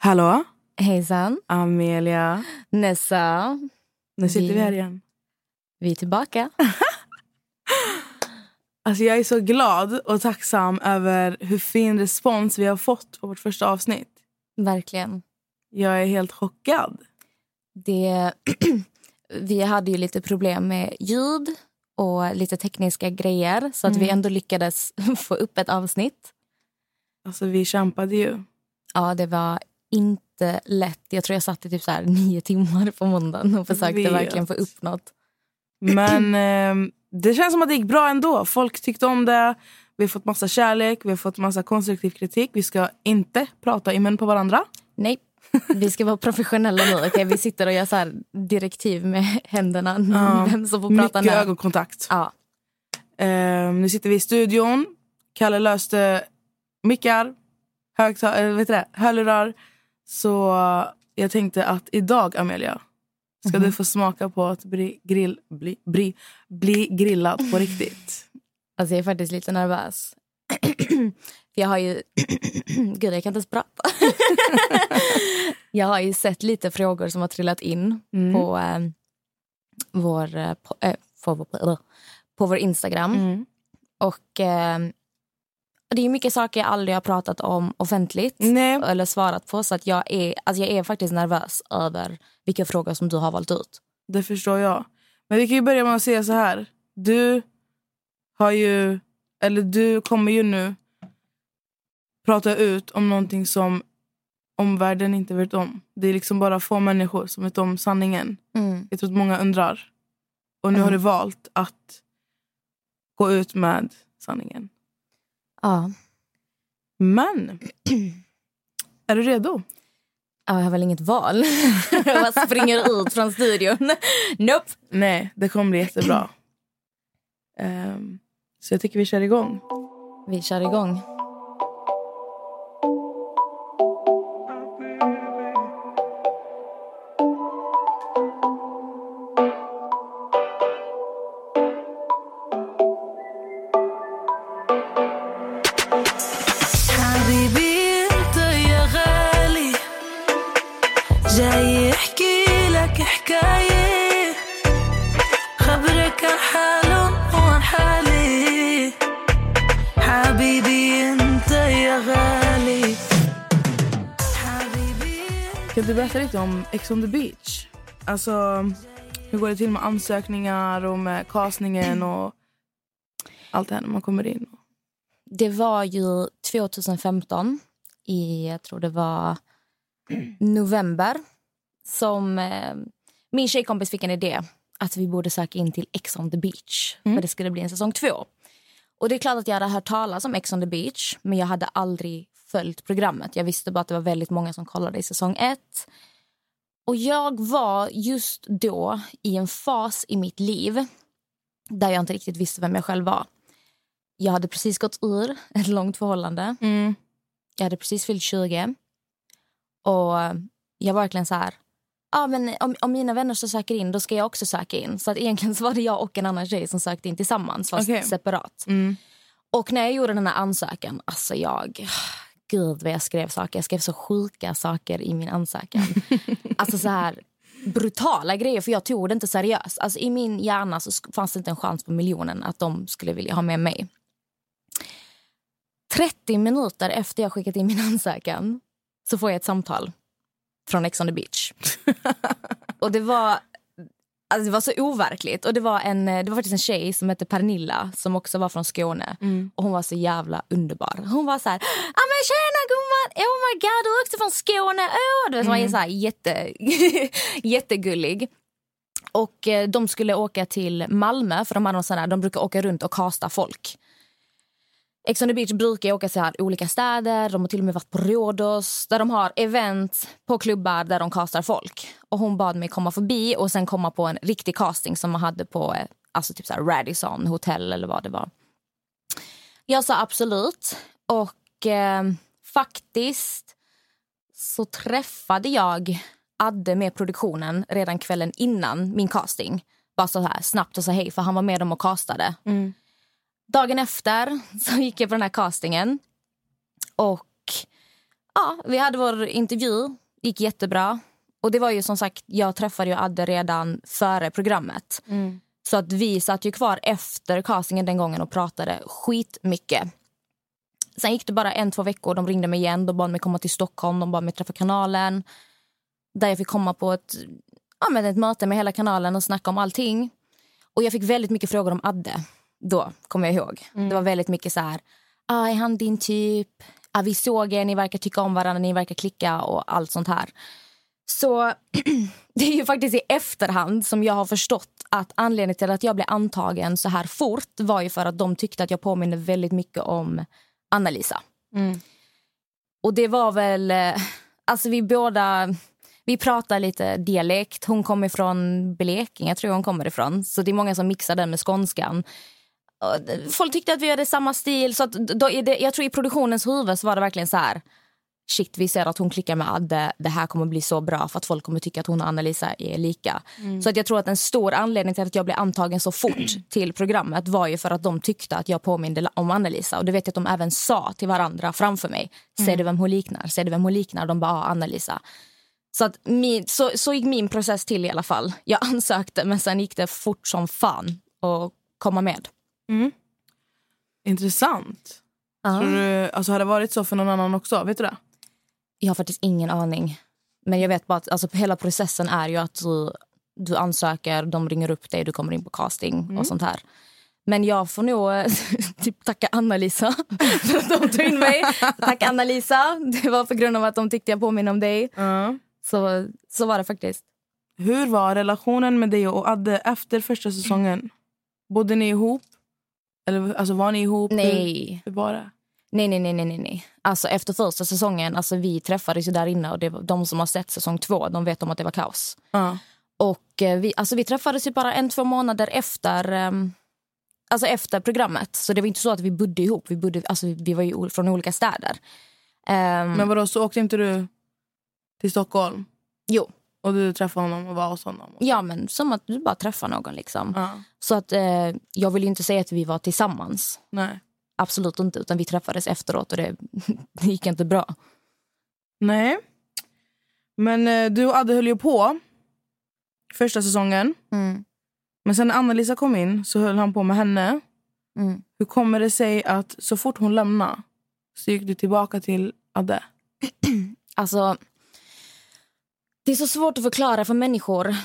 Hallå? Hejsan. Amelia. Nessa. Nu sitter vi, vi här igen. Vi är tillbaka. alltså jag är så glad och tacksam över hur fin respons vi har fått på vårt första avsnitt. Verkligen. Jag är helt chockad. Det, vi hade ju lite problem med ljud och lite tekniska grejer så att mm. vi ändå lyckades få upp ett avsnitt. Alltså vi kämpade ju. Ja, det var inte lätt. Jag tror jag satt i typ så här nio timmar på måndagen och försökte verkligen få upp något. Men eh, det känns som att det gick bra ändå. Folk tyckte om det. Vi har fått massa kärlek, vi har fått massa konstruktiv kritik. Vi ska inte prata i mun på varandra. Nej, vi ska vara professionella nu. Okay? Vi sitter och gör så direktiv med händerna. Ja, vem som får prata mycket när. ögonkontakt. Ja. Uh, nu sitter vi i studion. Kalle löste mickar, högtal- det, hörlurar. Så jag tänkte att idag, Amelia, ska mm -hmm. du få smaka på att bli, grill, bli, bli, bli grillad på riktigt. Alltså jag är faktiskt lite nervös. För jag har ju... Gud, jag kan inte ens prata. jag har ju sett lite frågor som har trillat in mm. på, äh, vår, äh, på, äh, på, vår, på vår Instagram. Mm. Och det är mycket saker jag aldrig har pratat om offentligt Nej. eller svarat på. Så att jag, är, alltså jag är faktiskt nervös över vilka frågor som du har valt ut. Det förstår jag. Men vi kan ju börja med att säga så här. Du har ju, eller du kommer ju nu prata ut om någonting som omvärlden inte vet om. Det är liksom bara få människor som vet om sanningen. Mm. Jag tror att många undrar. Och nu mm. har du valt att gå ut med sanningen. Ja. Men, är du redo? Ja, jag har väl inget val. jag bara springer ut från studion. nope. Nej, det kommer bli jättebra. Um, så jag tycker vi kör igång. Vi kör igång. Ex on the beach. Alltså, hur går det till med ansökningar och med castingen och allt det här när man kommer in? Det var ju 2015 i, jag tror det var november som eh, min tjejkompis fick en idé att vi borde söka in till Ex on the beach. Mm. För det skulle bli en säsong två. Och det är klart att jag hade hört talas om Ex on the beach men jag hade aldrig följt programmet. Jag visste bara att det var väldigt många som kollade i säsong ett. Och jag var just då i en fas i mitt liv där jag inte riktigt visste vem jag själv var. Jag hade precis gått ur ett långt förhållande. Mm. Jag hade precis fyllt 20. Och jag var verkligen så här... Ah, men om, om mina vänner så söker in, då ska jag också söka in. Så att egentligen så var det jag och en annan tjej som sökte in tillsammans, fast okay. separat. Mm. Och när jag gjorde den här ansökan, alltså jag gud vad jag skrev saker. Jag skrev så sjuka saker i min ansökan. alltså så här brutala grejer, för jag tog det inte seriöst. Alltså I min hjärna så fanns det inte en chans på miljonen att de skulle vilja ha med mig. 30 minuter efter jag skickat in min ansökan så får jag ett samtal från Ex on the beach. och det var Alltså det var så overkligt. Och det var, en, eh, det var faktiskt en tjej som hette Pernilla som också var från Skåne. Mm. Och Hon var så jävla underbar. Hon var så här... Ah, men tjena gumman! Oh my god, du är också från Skåne! Oh. Du mm. var så här, jätte, jättegullig. Och eh, De skulle åka till Malmö, för de, hade sån här, de brukar åka runt och kasta folk. Ex on the beach brukar åka till olika städer. De har till och med varit på Rhodos där de har event på klubbar där de castar folk. Och Hon bad mig komma förbi och sen komma på en riktig casting som man hade på eh, alltså typ så Radisson hotell eller vad det var. Jag sa absolut. Och eh, faktiskt så träffade jag Adde med produktionen redan kvällen innan min casting. Bara så här snabbt och sa hej, för han var med dem och castade. Mm. Dagen efter så gick jag på den här castingen. Och ja, vi hade vår intervju, gick jättebra. Och det var ju som sagt, jag träffade ju Adde redan före programmet. Mm. Så att vi satt ju kvar efter castingen den gången och pratade skitmycket. Sen gick det bara en, två veckor. De ringde mig igen. De bad mig komma till Stockholm. De bad mig träffa kanalen. Där jag fick komma på ett, ja, men ett möte med hela kanalen och snacka om allting. Och jag fick väldigt mycket frågor om Adde. Då, kommer jag ihåg. Det var väldigt mycket så här... Ah, är han din typ? Ah, vi såg er, ni verkar tycka om varandra, ni verkar klicka och allt sånt här. Så det är ju faktiskt i efterhand som jag har förstått att anledningen till att jag blev antagen så här fort var ju för att de tyckte att jag påminner väldigt mycket om Anna-Lisa. Mm. Och det var väl... eh, Alltså vi båda... Vi pratar lite dialekt. Hon kommer från Blekinge, tror jag hon kommer ifrån. Så det är många som mixar den med skånskan. Folk tyckte att vi hade samma stil. Så att då jag tror i produktionens huvud så var det verkligen så här... Shit, vi ser att hon klickar med Adde. Det här kommer bli så bra för att folk kommer tycka att hon och Anna-Lisa är lika. Så att jag tror att en stor anledning till att jag blev antagen så fort till programmet var ju för att de tyckte att jag påminde om Anna-Lisa. Och det vet jag att de även sa till varandra framför mig. Ser du vem hon liknar? Ser du vem hon liknar? De bara, ah, Anna-Lisa. Så, att min, så, så gick min process till i alla fall. Jag ansökte men sen gick det fort som fan att komma med. Intressant. Tror du, alltså, har det varit så för någon annan också? Vet du det? Jag har faktiskt ingen aning. Men jag vet bara att alltså, hela processen är ju att du, du ansöker, de ringer upp dig, du kommer in på casting och sånt här. Men jag får nog typ tacka Anna-Lisa för att de tog in mig. Tack Anna-Lisa. Det var på grund av att de tyckte jag påminner om dig. Så, så var det faktiskt. Hur var relationen med dig och Adde efter första säsongen? Bodde ni ihop? Eller alltså, var ni ihop? Nej. Hur, det? Nej, nej, nej, nej, nej. Alltså efter första säsongen, alltså vi träffades ju där inne och det var, de som har sett säsong två, de vet om att det var kaos. Ja. Och eh, vi, alltså vi träffades ju bara en, två månader efter, ehm, alltså efter programmet. Så det var inte så att vi bodde ihop, vi, bodde, alltså vi var ju från olika städer. Ehm, Men vadå, så åkte inte du till Stockholm? Jo, Och du träffade honom och var hos honom? ja men som att du bara träffar någon liksom. Ja. Så att eh, jag vill ju inte säga att vi var tillsammans. Nej. Absolut inte, utan vi träffades efteråt och det, det gick inte bra. Nej. Men eh, du och Adde höll ju på första säsongen. Mm. Men sen när Anna-Lisa kom in så höll han på med henne. Mm. Hur kommer det sig att så fort hon lämnade så gick du tillbaka till Adde? Alltså, det är så svårt att förklara för människor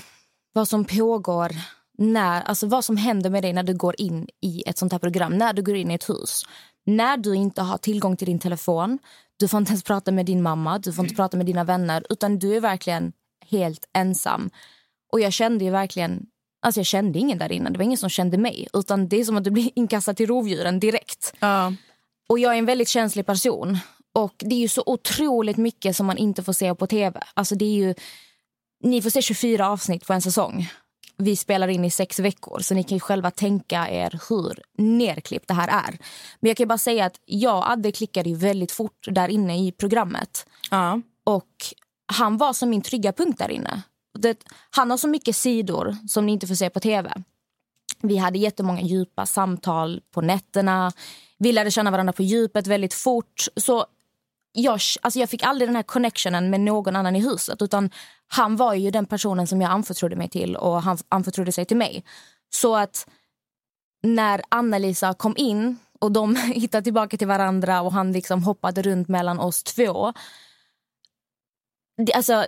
vad som pågår när, alltså vad som händer med dig när du går in i ett sånt här program, när du går in i ett hus. När du inte har tillgång till din telefon, du får inte ens prata med din mamma, du får inte prata med dina vänner, utan du är verkligen helt ensam. Och jag kände verkligen, alltså jag kände ingen där inne, det var ingen som kände mig, utan det är som att du blir inkastad till rovdjuren direkt. Ja. Och jag är en väldigt känslig person. Och det är ju så otroligt mycket som man inte får se på tv. Alltså det är ju... Ni får se 24 avsnitt på en säsong. Vi spelar in i sex veckor, så ni kan själva tänka er hur nerklippt det här är. Men jag kan ju bara säga att jag och Adde klickade ju väldigt fort där inne i programmet. Ja. Och han var som min trygga punkt där inne. Det, han har så mycket sidor som ni inte får se på tv. Vi hade jättemånga djupa samtal på nätterna. Vi lärde känna varandra på djupet väldigt fort. Så jag, alltså jag fick aldrig den här connectionen med någon annan i huset. Utan Han var ju den personen som jag anförtrodde mig till och han anförtrodde sig till mig. Så att när Anna-Lisa kom in och de hittade tillbaka till varandra och han liksom hoppade runt mellan oss två. Det, alltså,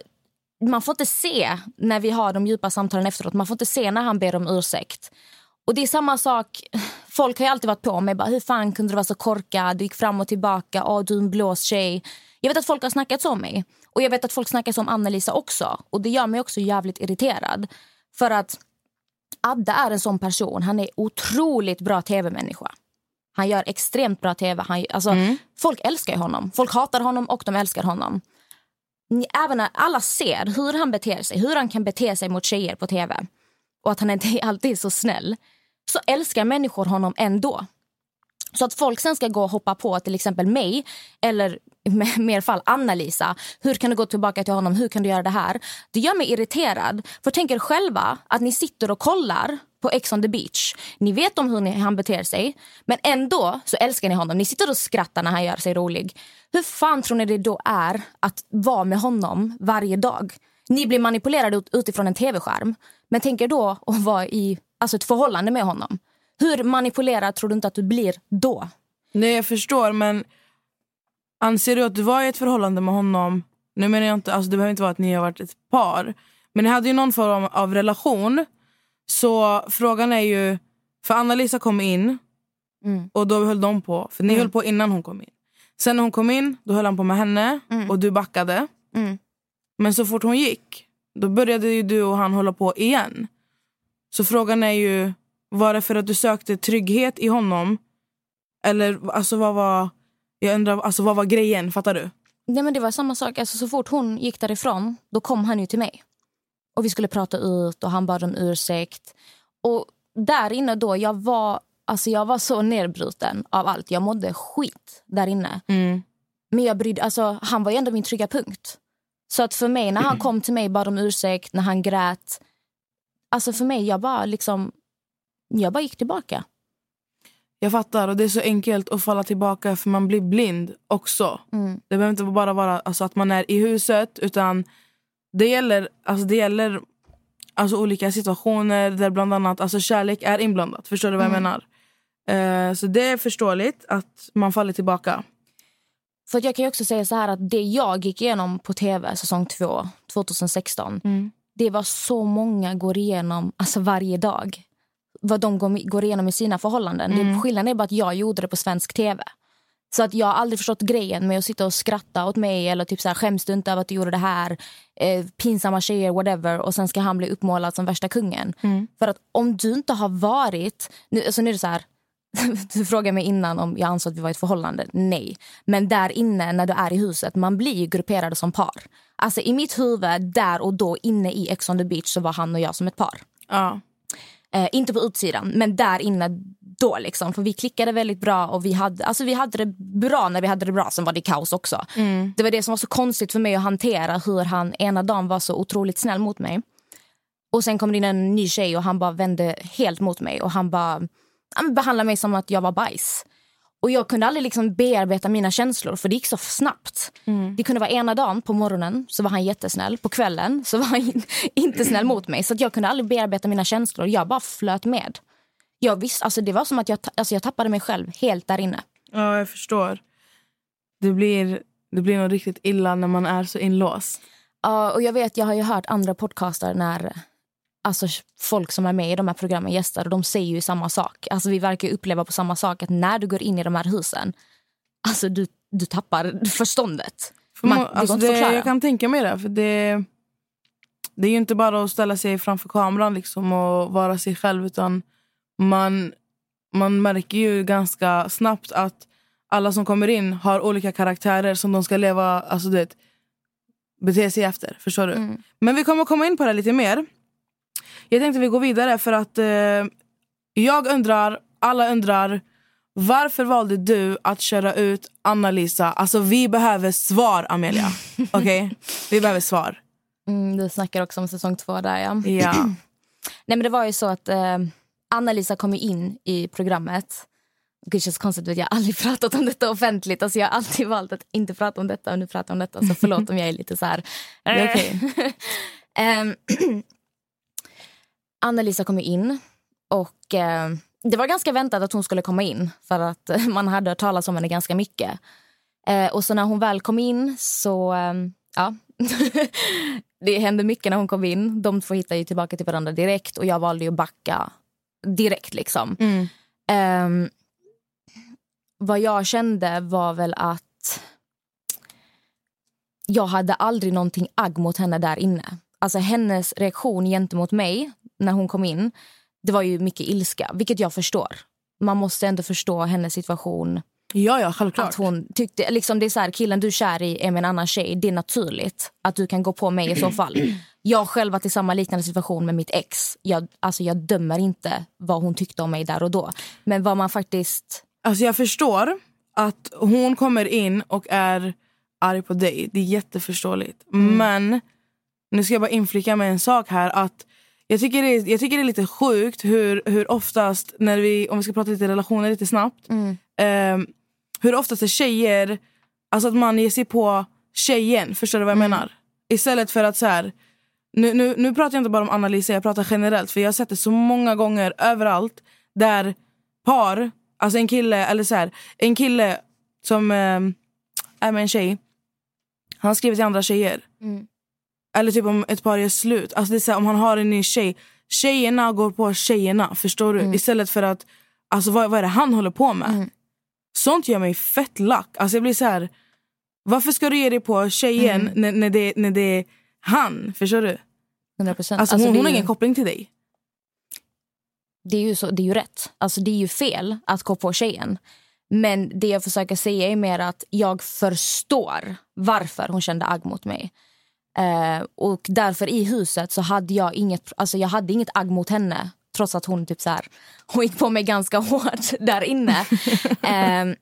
man får inte se när vi har de djupa samtalen efteråt. Man får inte se när han ber om ursäkt. Och det är samma sak. Folk har alltid varit på mig. Bara, Hur fan kunde du vara så korkad? Du gick fram och tillbaka. Åh, du är en blås tjej. Jag vet att folk har snackat så om mig. Och jag vet att folk snackar så om Anna-Lisa också. Och det gör mig också jävligt irriterad. För att Adde är en sån person. Han är otroligt bra tv-människa. Han gör extremt bra tv. Han, alltså, Folk älskar honom. Folk hatar honom och de älskar honom. Även när alla ser hur han beter sig, hur han kan bete sig mot tjejer på tv och att han inte alltid är så snäll, så älskar människor honom ändå. Så att folk sen ska gå och hoppa på till exempel mig eller i mer fall Anna-Lisa. Hur kan du gå tillbaka till honom? Hur kan du göra det här? Det gör mig irriterad. För tänk er själva att ni sitter och kollar på Ex on the beach. Ni vet om hur ni, han beter sig, men ändå så älskar ni honom. Ni sitter och skrattar när han gör sig rolig. Hur fan tror ni det då är att vara med honom varje dag? Ni blir manipulerade ut, utifrån en tv-skärm. Men tänk er då att vara i alltså ett förhållande med honom. Hur manipulerad tror du inte att du blir då? Nej jag förstår men anser du att du var i ett förhållande med honom, nu menar jag inte, alltså det behöver inte vara att ni har varit ett par, men ni hade ju någon form av relation. Så frågan är ju, för Anna-Lisa kom in Mm. och då höll de på, för ni Mm. höll på innan hon kom in. Sen när hon kom in, då höll han på med henne Mm. och du backade. Mm. Men så fort hon gick, då började ju du och han hålla på igen. Så frågan är ju, var det för att du sökte trygghet i honom? Eller alltså vad var, jag undrar, alltså vad var grejen? Fattar du? Nej, men det var samma sak. Alltså, så fort hon gick därifrån då kom han ju till mig. Och Vi skulle prata ut och han bad om ursäkt. Och där inne då, jag var, alltså, jag var så nedbruten av allt. Jag mådde skit där inne. Men jag brydde, alltså, han var ju ändå min trygga punkt. Så att för mig, när han kom till mig bad om ursäkt, när han grät. Alltså för mig, jag bara liksom... Jag bara gick tillbaka. Jag fattar och det är så enkelt att falla tillbaka för man blir blind också. Mm. Det behöver inte bara vara alltså, att man är i huset utan det gäller, alltså, det gäller alltså, olika situationer där bland annat alltså, kärlek är inblandat. Förstår du vad jag menar? Eh, så det är förståeligt att man faller tillbaka. För jag kan också säga så här att det jag gick igenom på tv säsong 2 2016 det var så många går igenom alltså varje dag. Vad de går, går igenom i sina förhållanden. Det, skillnaden är bara att jag gjorde det på svensk tv. Så att jag har aldrig förstått grejen med att sitta och skratta åt mig eller typ så här, skäms du inte över att du gjorde det här? Eh, pinsamma tjejer, whatever. Och sen ska han bli uppmålad som värsta kungen. För att om du inte har varit... Nu, alltså nu är det så här, du frågade mig innan om jag ansåg att vi var i ett förhållande. Nej. Men där inne, när du är i huset, man blir ju grupperade som par. Alltså i mitt huvud, där och då, inne i Ex on the beach, så var han och jag som ett par. Ja. Eh, inte på utsidan, men där inne då. Liksom. För vi klickade väldigt bra och vi hade, alltså vi hade det bra när vi hade det bra. Sen var det kaos också. Det var det som var så konstigt för mig att hantera. Hur han ena dagen var så otroligt snäll mot mig. Och sen kom det in en ny tjej och han bara vände helt mot mig. Och han bara han behandlade mig som att jag var bajs. Och jag kunde aldrig liksom bearbeta mina känslor för det gick så snabbt. Det kunde vara ena dagen på morgonen så var han jättesnäll. På kvällen så var han in- inte snäll mot mig. Så att jag kunde aldrig bearbeta mina känslor. Jag bara flöt med. Jag visste, alltså det var som att jag, alltså jag tappade mig själv helt där inne. ja, jag förstår. Det blir, det blir nog riktigt illa när man är så inlåst. Ja, och jag vet, jag har ju hört andra podcaster när alltså, folk som är med i de här programmen gästar och de säger ju samma sak. Alltså, vi verkar uppleva på samma sak att när du går in i de här husen, alltså du, du tappar förståndet. För Man- man, det alltså det, jag kan tänka mig det. För det. Det är ju inte bara att ställa sig framför kameran liksom och vara sig själv. Utan man, man märker ju ganska snabbt att alla som kommer in har olika karaktärer som de ska leva, alltså du vet, bete sig efter. Förstår du? Mm. Men vi kommer komma in på det lite mer. Jag tänkte vi går vidare för att eh, jag undrar, alla undrar varför valde du att köra ut Anna-Lisa? Alltså vi behöver svar Amelia. Okej? Vi behöver svar. Mm, du snackar också om säsong två där ja. Ja. Nej men det var ju så att eh, Anna-Lisa kom in i programmet. Det känns konstigt att jag aldrig pratat om detta offentligt. Alltså jag har alltid valt att inte prata om detta och nu pratar jag om detta. Så förlåt om jag är lite så här. Ehm, Anna-Lisa kom in och eh, det var ganska väntat att hon skulle komma in för att man hade hört talas om henne ganska mycket. Eh, och så när hon väl kom in så, eh, ja. det hände mycket när hon kom in. De två hittade ju tillbaka till varandra direkt och jag valde att backa direkt liksom. Mm. Ehm, vad jag kände var väl att jag hade aldrig någonting agg mot henne där inne. Alltså hennes reaktion gentemot mig när hon kom in, det var ju mycket ilska, vilket jag förstår. Man måste ändå förstå hennes situation. Ja, ja, självklart. Att hon tyckte, liksom det är så här, killen du är kär i är med en annan tjej. Det är naturligt att du kan gå på mig i så fall. Jag själv varit i samma liknande situation med mitt ex. Jag, alltså jag dömer inte vad hon tyckte om mig där och då. Men vad man faktiskt... Alltså jag förstår att hon kommer in och är arg på dig. Det är jätteförståeligt. Men nu ska jag bara inflika med en sak här. att jag, tycker det är, jag tycker det är lite sjukt hur, hur oftast, när vi, om vi ska prata lite relationer lite snabbt. Mm. Eh, hur oftast är tjejer, alltså att man ger sig på tjejen. Förstår du vad jag Mm. menar? Istället för att så här, nu, nu, nu pratar jag inte bara om Anna-Lisa, jag pratar generellt. För jag har sett det så många gånger överallt. Där par, alltså en kille, eller så här, en kille som eh, är med en tjej. Han skriver till andra tjejer. Mm. Eller typ om ett par är slut. Alltså det är så här, om han har en ny tjej. Tjejerna går på tjejerna. Förstår du? Istället för att, alltså vad, vad är det han håller på med? Mm. Sånt gör mig fett lack. Alltså jag blir så här. Varför ska du ge dig på tjejen Mm. när, när, det, när det är han? Förstår du? 100%. Alltså, Alltså, hon, det, hon har ingen koppling till dig. det, är ju så, det är ju rätt. Alltså, det är ju fel att gå på tjejen. Men det jag försöker säga är mer att jag förstår varför hon kände agg mot mig. Eh, och därför i huset så hade jag inget, alltså jag hade inget agg mot henne. Trots att hon typ så här, hon gick på mig ganska hårt där inne. Eh,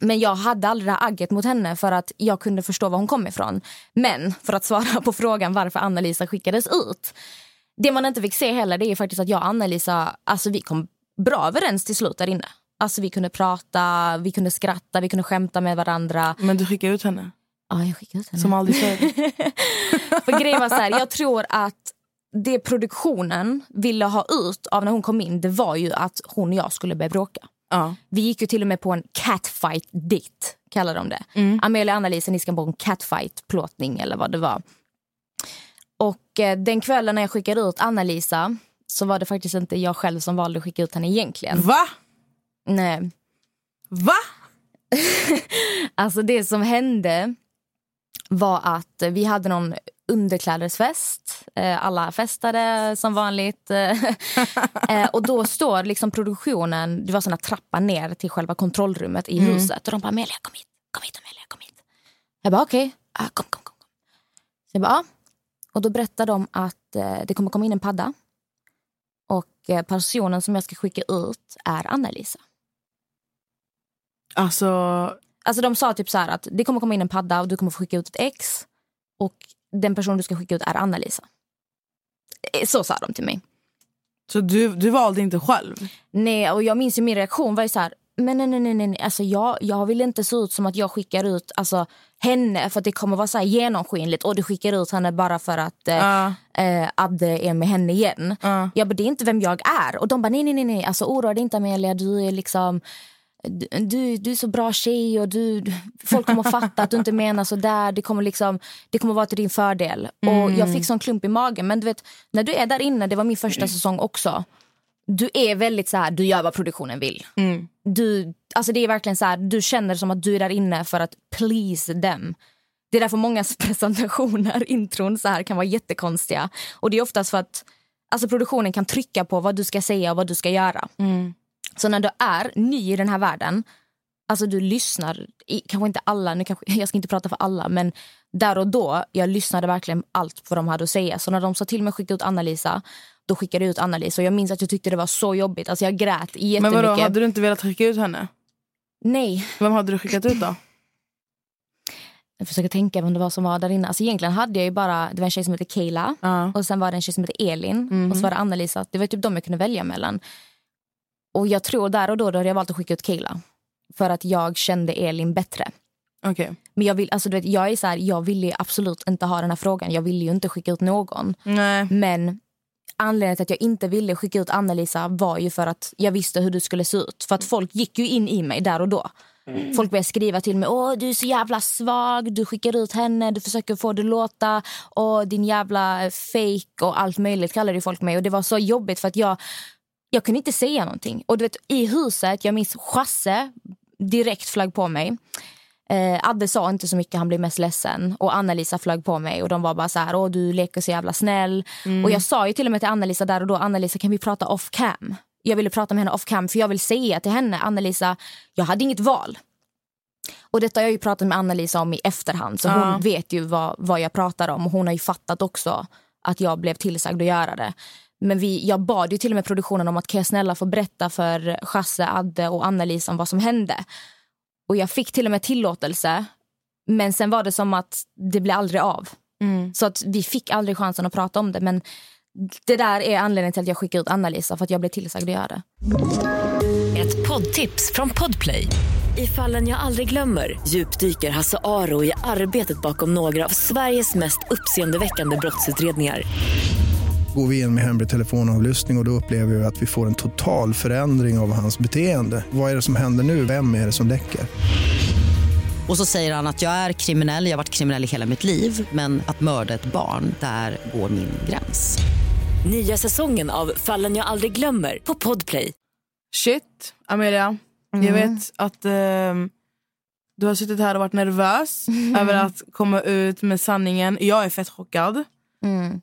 men jag hade aldrig det här agget mot henne för att jag kunde förstå var hon kom ifrån. Men för att svara på frågan varför Anna-Lisa skickades ut. Det man inte fick se heller det är faktiskt att jag och Anna-Lisa alltså vi kom bra överens till slut där inne. Alltså vi kunde prata, vi kunde skratta, vi kunde skämta med varandra. Men du skickar ut henne. Ja, jag skickade ut henne. Som aldrig förr. För grejen var så här, jag tror att det produktionen ville ha ut av när hon kom in det var ju att hon och jag skulle börja bråka. ja. Vi gick ju till och med på en catfight date, kallar de det. Mm. Amelia och Anna-Lisa ni ska på en catfight-plåtning eller vad det var. Och eh, den kvällen när jag skickade ut Anna-Lisa så var det faktiskt inte jag själv som valde att skicka ut henne egentligen. Va? Nej. Va? Alltså det som hände var att vi hade någon underklädesfest. Eh, Alla festade som vanligt. Eh, eh, och då står liksom produktionen, det var såna trappa ner till själva kontrollrummet i huset. Och de bara Amelia kom hit, kom hit Amelia, kom hit. Jag bara okej, ah, kom, kom, kom. Så jag bara, ah. Och då berättar de att det kommer komma in en padda. Och personen som jag ska skicka ut är Anna-Lisa. Alltså, Alltså de sa typ så här att det kommer komma in en padda och du kommer få skicka ut ett ex. Och den person du ska skicka ut är Anna-Lisa. Eh, Så sa de till mig. så du, du valde inte själv? Nej, och jag minns ju min reaktion var ju så här. Men nej, nej, nej, nej. Alltså jag, jag vill inte se ut som att jag skickar ut alltså, henne för att det kommer vara så här genomskinligt och du skickar ut henne bara för att eh, Ja. eh, Adde är med henne igen. Ja. Jag bara, det är inte vem jag är. Och de bara, nej, nej, nej, nej. Alltså, oroa dig inte Amelia, du är liksom... Du, du, är så bra tjej och du, folk kommer att fatta att du inte menar så där. Det kommer, liksom, det kommer vara till din fördel. Och Jag fick sån klump i magen. Men du vet, när du är där inne, det var min första säsong också. Du är väldigt så här, du gör vad produktionen vill. Mm. Du, alltså det är verkligen så här, du känner som att du är där inne för att please them. Det är därför många presentationer, intron så här kan vara jättekonstiga. Och det är oftast för att alltså produktionen kan trycka på vad du ska säga och vad du ska göra. Mm. Så när du är ny i den här världen, alltså du lyssnar, i, kanske inte alla, nu kanske, jag ska inte prata för alla, men där och då, jag lyssnade verkligen allt vad de hade att säga. Så när de sa till mig att skicka ut Anna-Lisa, då skickade jag ut Anna-Lisa. Och jag minns att jag tyckte det var så jobbigt, alltså jag grät Men jättemycket. vadå, hade du inte velat skicka ut henne? Nej, Vem hade du skickat ut då? jag försöker tänka vem det var som var där inne. Alltså egentligen hade jag ju bara, det var en tjej som heter Kayla Ja. och sen var det en tjej som heter Elin och så var det Anna-Lisa. Det var typ de jag kunde välja mellan. Och jag tror där och då, då hade jag valt att skicka ut Kayla. För att jag kände Elin bättre. Okej. Men jag, vill, alltså, du vet, jag är så här, jag ville ju absolut inte ha den här frågan. Jag ville ju inte skicka ut någon. Nej. Men anledningen till att jag inte ville skicka ut Anna-Lisa var ju för att jag visste hur du skulle se ut. För att folk gick ju in i mig där och då. Folk började skriva till mig. Åh, du är så jävla svag. Du skickar ut henne. Du försöker få det att låta. Åh, din jävla fake och allt möjligt kallade ju folk mig. Och det var så jobbigt för att jag, jag kunde inte säga någonting. Och du vet, i huset, jag minns Chasse direkt flög på mig. Eh, Adde sa inte så mycket, han blev mest ledsen. Och Anna-Lisa flög på mig och de var bara så här, åh du leker så jävla snäll. Och jag sa ju till och med till Anna-Lisa där och då, Anna-Lisa kan vi prata off cam? Jag ville prata med henne off cam för jag vill säga till henne, Anna-Lisa, jag hade inget val. Och detta har jag ju pratat med Anna-Lisa om i efterhand så Ja. hon vet ju vad, vad jag pratar om och hon har ju fattat också att jag blev tillsagd att göra det. Men vi, jag bad ju till och med produktionen om att kan jag snälla få berätta för Chasse, Adde och Anna-Lisa om vad som hände. Och jag fick till och med tillåtelse. Men sen var det som att det blev aldrig av. Mm. Så att vi fick aldrig chansen att prata om det. Men det där är anledningen till att jag skickar ut Anna-Lisa för att jag blev tillsagd att göra det. Ett poddtips från Podplay. I fallen jag aldrig glömmer djupdyker Hasse Aro i arbetet bakom några av Sveriges mest uppseendeväckande brottsutredningar. Går vi in med hemlig telefonavlyssning och, och då upplever vi att vi får en total förändring av hans beteende. Vad är det som händer nu? Vem är det som läcker? Och så säger han att jag är kriminell, jag har varit kriminell i hela mitt liv men att mörda ett barn, där går min gräns. Nya säsongen av Fallen jag aldrig glömmer på Podplay. Shit, Amelia. Jag vet att ehm, du har suttit här och varit nervös över att komma ut med sanningen. Jag är fett chockad. Mm.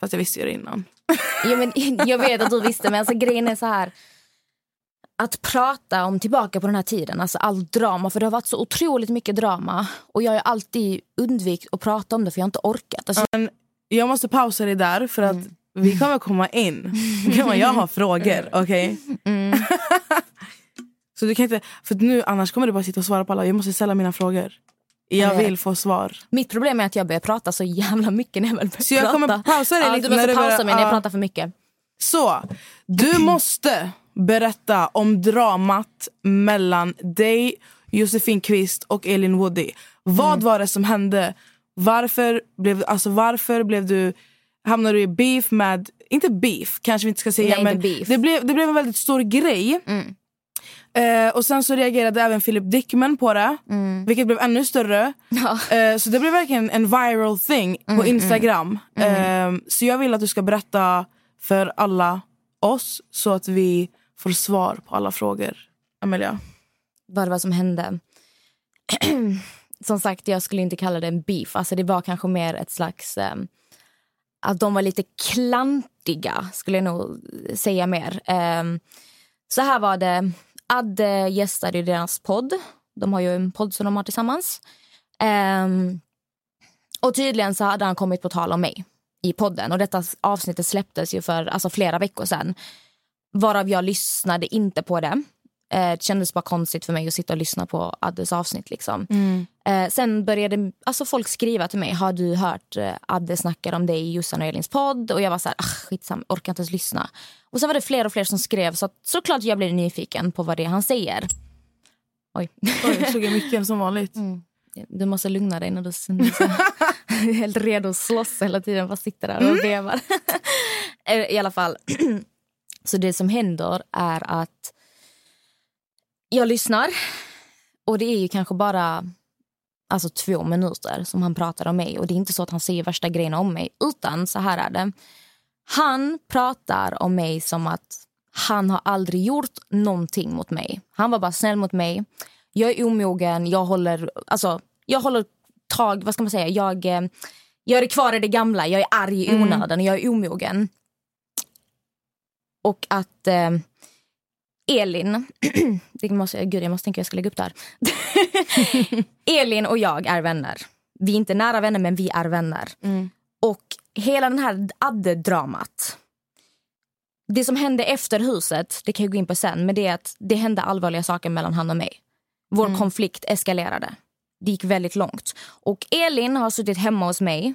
Fast jag visste ju det innan. Ja, men, jag vet att du visste, men alltså, grejen är så här... Att prata om tillbaka på den här tiden, alltså allt drama, för det har varit så otroligt mycket drama. Och jag har alltid undvikit att prata om det för jag har inte orkat. Alltså, Men jag måste pausa dig där för att vi kommer komma in. Jag har frågor, okej? Så du kan inte, för nu annars kommer du bara sitta och svara på alla. Jag måste ställa mina frågor. Jag vill få svar. Mitt problem är att jag börjar prata så jävla mycket när jag väl börjar Så jag prata. kommer pausa dig ja, lite Du måste när du pausa börjar- mig när jag ja. pratar för mycket. Så, du måste berätta om dramat mellan dig, Josefin Kvist och Elin Woody. Vad Mm. var det som hände? Varför blev, alltså varför blev du, hamnade du i beef med, inte beef kanske vi inte ska säga, Nej, men. Det, blev, det blev en väldigt stor grej. Mm. Eh, och sen så reagerade även Philip Dickman på det, vilket blev ännu större. Mm. Ja. Eh, så det blev verkligen en viral thing på Instagram. Eh, så jag vill att du ska berätta för alla oss så att vi får svar på alla frågor. Amelia. vad det var som hände. som sagt, jag skulle inte kalla det en beef. Alltså, det var kanske mer ett slags... Eh, att de var lite klantiga, skulle jag nog säga mer. Eh, så här var det. Adde gästade i deras podd. De har ju en podd som de har tillsammans. Um, och tydligen så hade han kommit på tal om mig i podden. Och detta avsnittet släpptes ju för alltså, flera veckor sedan. Varav jag lyssnade inte på det. Eh, det kändes bara konstigt för mig att sitta och lyssna på Addes avsnitt. Liksom. Mm. Eh, sen började alltså, folk skriva till mig. Har du hört eh, Adde snackar om dig i Jossan och Elins podd? Och jag var så här, ah, skitsam, orkar inte ens lyssna. Och sen var det fler och fler som skrev. Så att, såklart jag blev nyfiken på vad det är han säger. Oj. Oj, jag slog i micken som vanligt. Du måste lugna dig när du är helt redo att slåss hela tiden. Bara sitter där och vevar. Eh, I alla fall. Så det som händer är att jag lyssnar. Och det är ju kanske bara alltså, två minuter som han pratar om mig. Och det är inte så att han säger värsta grejerna om mig. Utan så här är det. Han pratar om mig som att han har aldrig gjort någonting mot mig. Han var bara snäll mot mig. Jag är omogen, jag håller, alltså, jag håller tag, vad ska man säga, jag, eh, jag är kvar i det gamla, jag är arg i onödan och jag är omogen. Och att eh, Elin, det måste, gud jag måste tänka jag ska lägga upp det här. Elin och jag är vänner. Vi är inte nära vänner men vi är vänner. Och hela den här Adde-dramat. Det som hände efter huset, det kan jag gå in på sen, men det är att det hände allvarliga saker mellan han och mig. Vår konflikt eskalerade. Det gick väldigt långt. Och Elin har suttit hemma hos mig.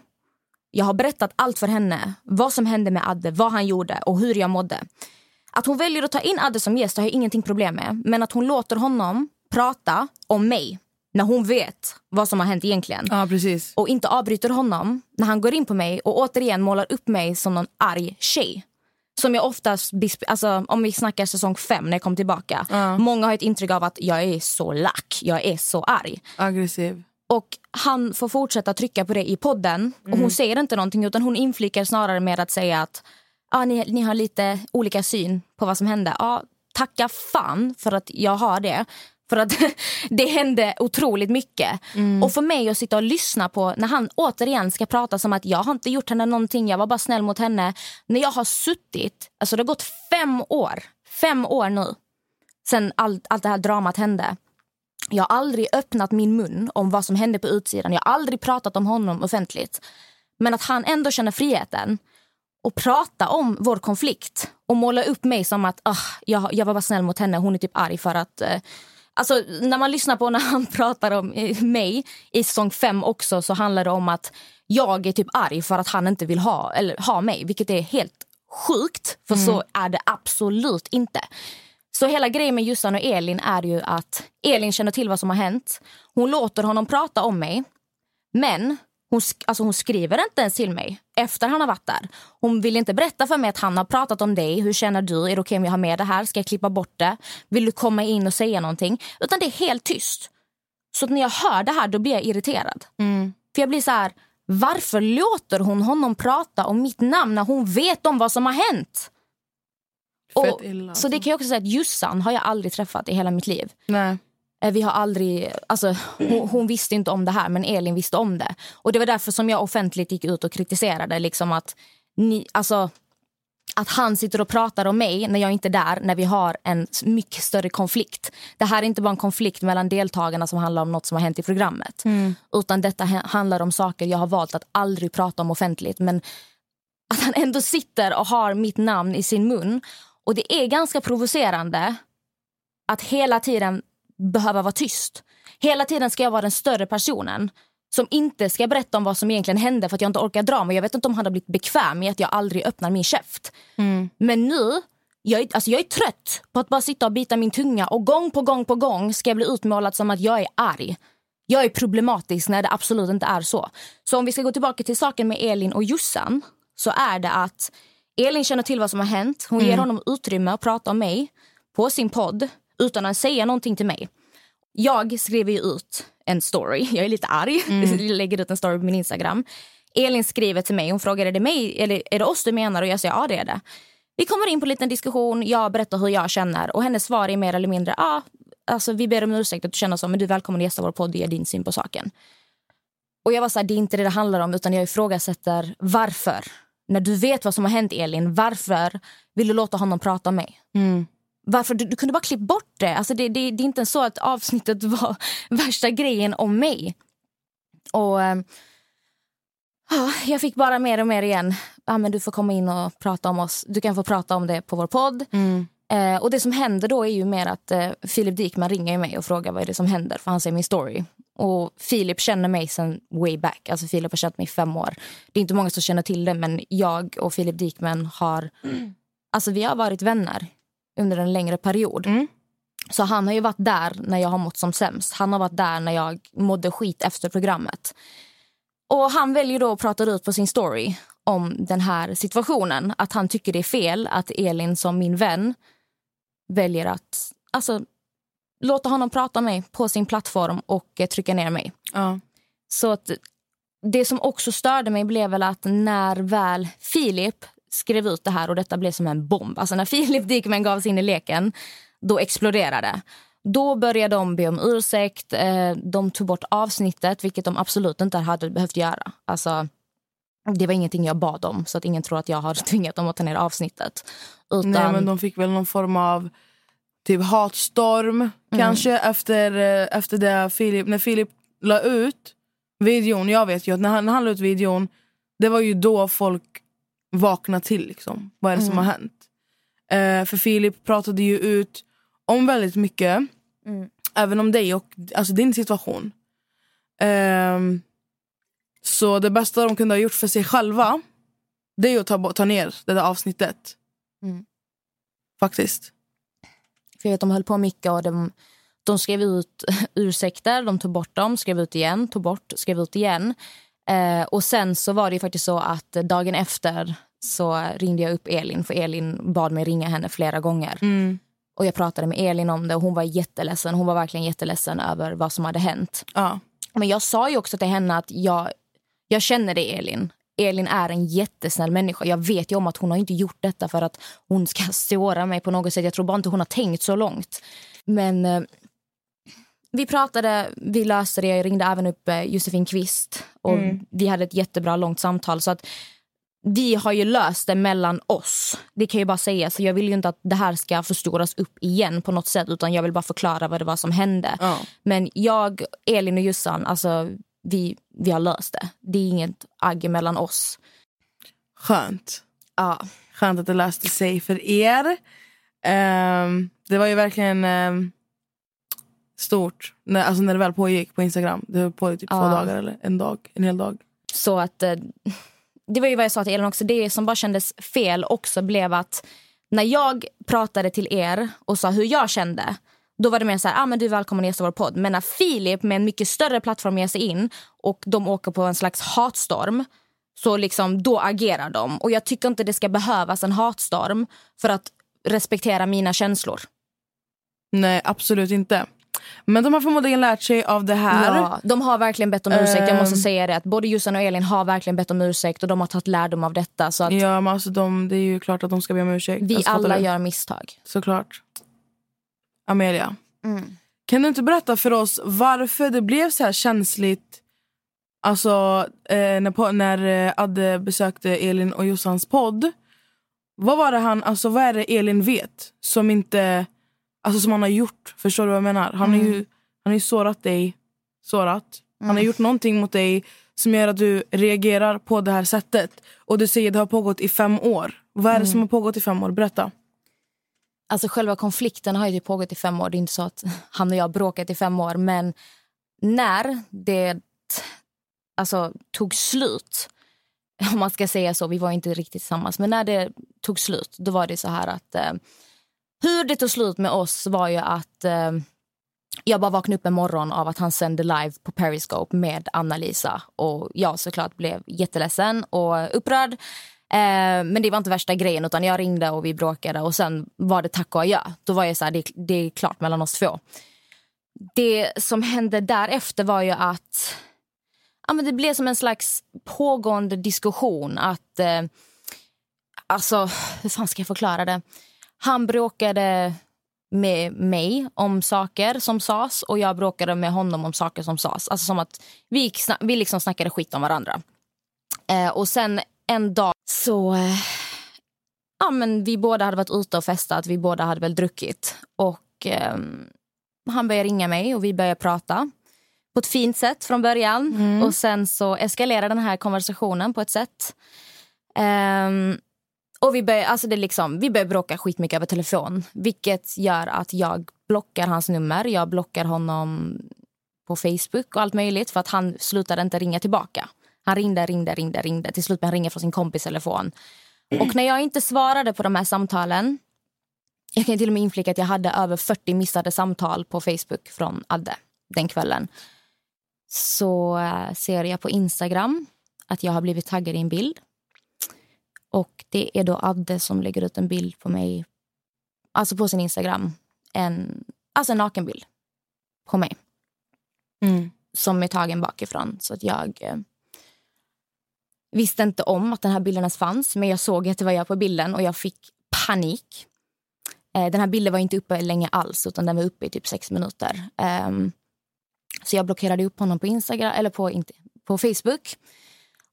Jag har berättat allt för henne. Vad som hände med Adde, vad han gjorde och hur jag mådde. Att hon väljer att ta in Adde som gäst har jag ingenting problem med. Men att hon låter honom prata om mig när hon vet vad som har hänt egentligen Ja, precis. och inte avbryter honom när han går in på mig och återigen målar upp mig som någon arg tjej. Som jag oftast, alltså, om vi snackar säsong fem när jag kom tillbaka. Många har ett intryck av att jag är så lack, jag är så arg. Aggressiv. Och han får fortsätta trycka på det i podden. Och hon säger inte någonting utan hon inflikar snarare med att säga att ah, ni, ni har lite olika syn på vad som hände. Ja, tacka fan för att jag har det. För att det hände otroligt mycket. Och för mig att sitta och lyssna på när han återigen ska prata som att jag har inte gjort henne någonting, jag var bara snäll mot henne. När jag har suttit, alltså det har gått fem år, fem år nu sen allt, allt det här dramat hände. Jag har aldrig öppnat min mun om vad som hände på utsidan. Jag har aldrig pratat om honom offentligt. Men att han ändå känner friheten och prata om vår konflikt och måla upp mig som att ah, jag, jag var bara snäll mot henne. Hon är typ arg för att eh, Alltså, när man lyssnar på när han pratar om eh, mig i säsong fem också så handlar det om att jag är typ arg för att han inte vill ha, eller, ha mig. Vilket är helt sjukt, för så är det absolut inte. Så hela grejen med Jussan och Elin är ju att Elin känner till vad som har hänt. Hon låter honom prata om mig. Men hon, sk- alltså hon skriver inte ens till mig efter han har varit där. Hon vill inte berätta för mig att han har pratat om dig. Hur känner du? Är det okej om jag har med det här? Ska jag klippa bort det? Vill du komma in och säga någonting? Utan det är helt tyst. Så när jag hör det här då blir jag irriterad. För jag blir så här, varför låter hon honom prata om mitt namn när hon vet om vad som har hänt? Fett Och, illa. Så det kan jag också säga att Jussan har jag aldrig träffat i hela mitt liv. Nej. Eh, Vi har aldrig, alltså, hon, hon visste inte om det här, men Elin visste om det. Och Det var därför som jag offentligt gick ut och kritiserade liksom att, ni, alltså, att han sitter och pratar om mig när jag inte är där, när vi har en mycket större konflikt. Det här är inte bara en konflikt mellan deltagarna som handlar om något som har hänt i programmet. Utan detta ha- handlar om saker jag har valt att aldrig prata om offentligt. Men att han ändå sitter och har mitt namn i sin mun. Och det är ganska provocerande att hela tiden behöva vara tyst. Hela tiden ska jag vara den större personen som inte ska berätta om vad som egentligen hände för att jag inte orkar dra mig. Jag vet inte om han har blivit bekväm med att jag aldrig öppnar min käft. Men nu, jag är, alltså jag är trött på att bara sitta och bita min tunga och gång på gång på gång ska jag bli utmålad som att jag är arg. Jag är problematisk när det absolut inte är så. Så om vi ska gå tillbaka till saken med Elin och Jussan så är det att Elin känner till vad som har hänt. Hon ger honom utrymme att prata om mig på sin podd utan att säga någonting till mig. Jag skriver ju ut en story. Jag är lite arg. Jag lägger ut en story på min Instagram. Elin skriver till mig. Hon frågar är det mig eller är det oss du menar? Och jag säger ja det är det. Vi kommer in på en liten diskussion. Jag berättar hur jag känner och hennes svar är mer eller mindre ja, alltså, vi ber om ursäkt att du känner så men du är välkommen att gästa vår podd och ge din syn på saken. Och jag var så här, det är inte det det handlar om utan jag ifrågasätter varför. När du vet vad som har hänt Elin, varför vill du låta honom prata om mig? Varför? Du, du kunde bara klippa bort det. Alltså det, det. Det är inte så att avsnittet var värsta grejen om mig. Och ehm, ja, Jag fick bara mer och mer igen. Ja, men du får komma in och prata om oss. Du kan få prata om det på vår podd. Eh, och Det som händer då är ju mer att eh, Filip Dikman ringer mig och frågar vad är det som händer. För han ser min story. Och Filip känner mig sen way back. Alltså Filip har känt mig i fem år. Det är inte många som känner till det men jag och Filip Dikman har... Alltså vi har varit vänner under en längre period. Så han har ju varit där när jag har mått som sämst. Han har varit där när jag mådde skit efter programmet. Och han väljer då att prata ut på sin story om den här situationen. Att han tycker det är fel att Elin som min vän väljer att alltså, låta honom prata med mig på sin plattform och eh, trycka ner mig. Ja. Så att det som också störde mig blev väl att när väl Filip skrev ut det här och detta blev som en bomb. Alltså när Filip Dikmen gav sig in i leken, då exploderade. Då började de be om ursäkt. Eh, de tog bort avsnittet, vilket de absolut inte hade behövt göra. Alltså, det var ingenting jag bad om, så att ingen tror att jag har tvingat dem att ta ner avsnittet. Utan, Nej, men de fick väl någon form av typ hatstorm kanske efter, eh, efter det Filip, när Filip la ut videon. Jag vet ju att när han, när han la ut videon, det var ju då folk vaknade till. Liksom. Vad är det som har hänt? Eh, för Filip pratade ju ut om väldigt mycket. Även om dig och alltså din situation. Ehm, så det bästa de kunde ha gjort för sig själva det är att ta, ta ner det där avsnittet. Faktiskt. För jag vet, de höll på mycket och de, de skrev ut ursäkter, de tog bort dem, skrev ut igen, tog bort, skrev ut igen. Eh, och sen så var det ju faktiskt så att dagen efter så ringde jag upp Elin för Elin bad mig ringa henne flera gånger. Och jag pratade med Elin om det och hon var jätteledsen. Hon var verkligen jätteledsen över vad som hade hänt. Ja. Men jag sa ju också till henne att jag, jag känner dig Elin. Elin är en jättesnäll människa. Jag vet ju om att hon har inte gjort detta för att hon ska såra mig på något sätt. Jag tror bara inte hon har tänkt så långt. Men eh, vi pratade, vi löste det. Jag ringde även upp eh, Josefin Kvist och vi hade ett jättebra långt samtal. Så att vi har ju löst det mellan oss. Det kan jag bara säga. Så jag vill ju inte att det här ska förstoras upp igen på något sätt. Utan jag vill bara förklara vad det var som hände. Ja. Men jag, Elin och Jussan, alltså, vi, vi har löst det. Det är inget agg mellan oss. Skönt. Ja. Skönt att det löste sig för er. Ehm, det var ju verkligen... ehm, stort. När, alltså när det väl pågick på Instagram. Det höll på i typ två dagar eller en dag. En hel dag. Så att eh, det var ju vad jag sa till Elin också. Det som bara kändes fel också blev att när jag pratade till er och sa hur jag kände då var det mer så här, ah, men du är välkommen att gästa vår podd. Men när Filip med en mycket större plattform ger sig in och de åker på en slags hatstorm så liksom, då agerar de. Och jag tycker inte det ska behövas en hatstorm för att respektera mina känslor. Nej, absolut inte. Men de har förmodligen lärt sig av det här. Ja, de har verkligen bett om ursäkt. Jag måste Ehm. säga det. Att både Jossan och Elin har verkligen bett om ursäkt och de har tagit lärdom av detta. Så att Ja, men alltså de, det är ju klart att de ska be om ursäkt. vi Alltså, alla gör misstag. Såklart. Amelia, kan du inte berätta för oss varför det blev så här känsligt Alltså eh, när, när eh, Adde besökte Elin och Jossans podd. Vad var det han, alltså vad är det Elin vet som inte, alltså som han har gjort? Förstår du vad jag menar? Han har ju, han har ju sårat dig, sårat. Han har gjort någonting mot dig som gör att du reagerar på det här sättet. Och du säger att det har pågått i fem år. Vad är det som har pågått i fem år? Berätta. Alltså själva konflikten har ju typ pågått i fem år. Det är inte så att han och jag har bråkat i fem år. Men när det alltså, tog slut, om man ska säga så, vi var inte riktigt tillsammans, men när det tog slut, då var det så här att eh, hur det tog slut med oss var ju att eh, jag bara vaknade upp en morgon av att han sände live på Periscope med Anna-Lisa. Och jag såklart blev jätteledsen och upprörd. Eh, men det var inte värsta grejen utan jag ringde och vi bråkade och sen var det tack och adjö. Då var jag så här, det, det är klart mellan oss två. Det som hände därefter var ju att ja, men det blev som en slags pågående diskussion. Att, eh, alltså, hur fan ska jag förklara det? Han bråkade med mig om saker som sas och jag bråkade med honom om saker som sas. Alltså som att vi, gick vi liksom snackade skit om varandra. Eh, och sen en dag så... Eh, ja, men vi båda hade varit ute och festat, vi båda hade väl druckit. Och ehm, han började ringa mig och vi började prata. På ett fint sätt från början. Och sen så eskalerade den här konversationen på ett sätt. Och vi började, alltså det liksom, vi börjar bråka skitmycket över telefon. Vilket gör att jag blockar hans nummer. Jag blockar honom på Facebook och allt möjligt. För att han slutade inte ringa tillbaka. Han ringde, ringde, ringde, ringde. Till slut började han ringa från sin kompis telefon. Och när jag inte svarade på de här samtalen. Jag kan till och med inflika att jag hade över 40 missade samtal på Facebook från Adde den kvällen. Så eh, ser jag på Instagram att jag har blivit taggad i en bild. Och det är då Adde som lägger ut en bild på mig, alltså på sin Instagram. En, alltså en nakenbild på mig Mm. som är tagen bakifrån. Så att jag eh, visste inte om att den här bilden ens fanns. Men jag såg att det var jag på bilden och jag fick panik. Eh, den här bilden var inte uppe länge alls utan den var uppe i typ sex minuter. Ehm, så jag blockerade upp honom på Instagram eller på, inte, på Facebook.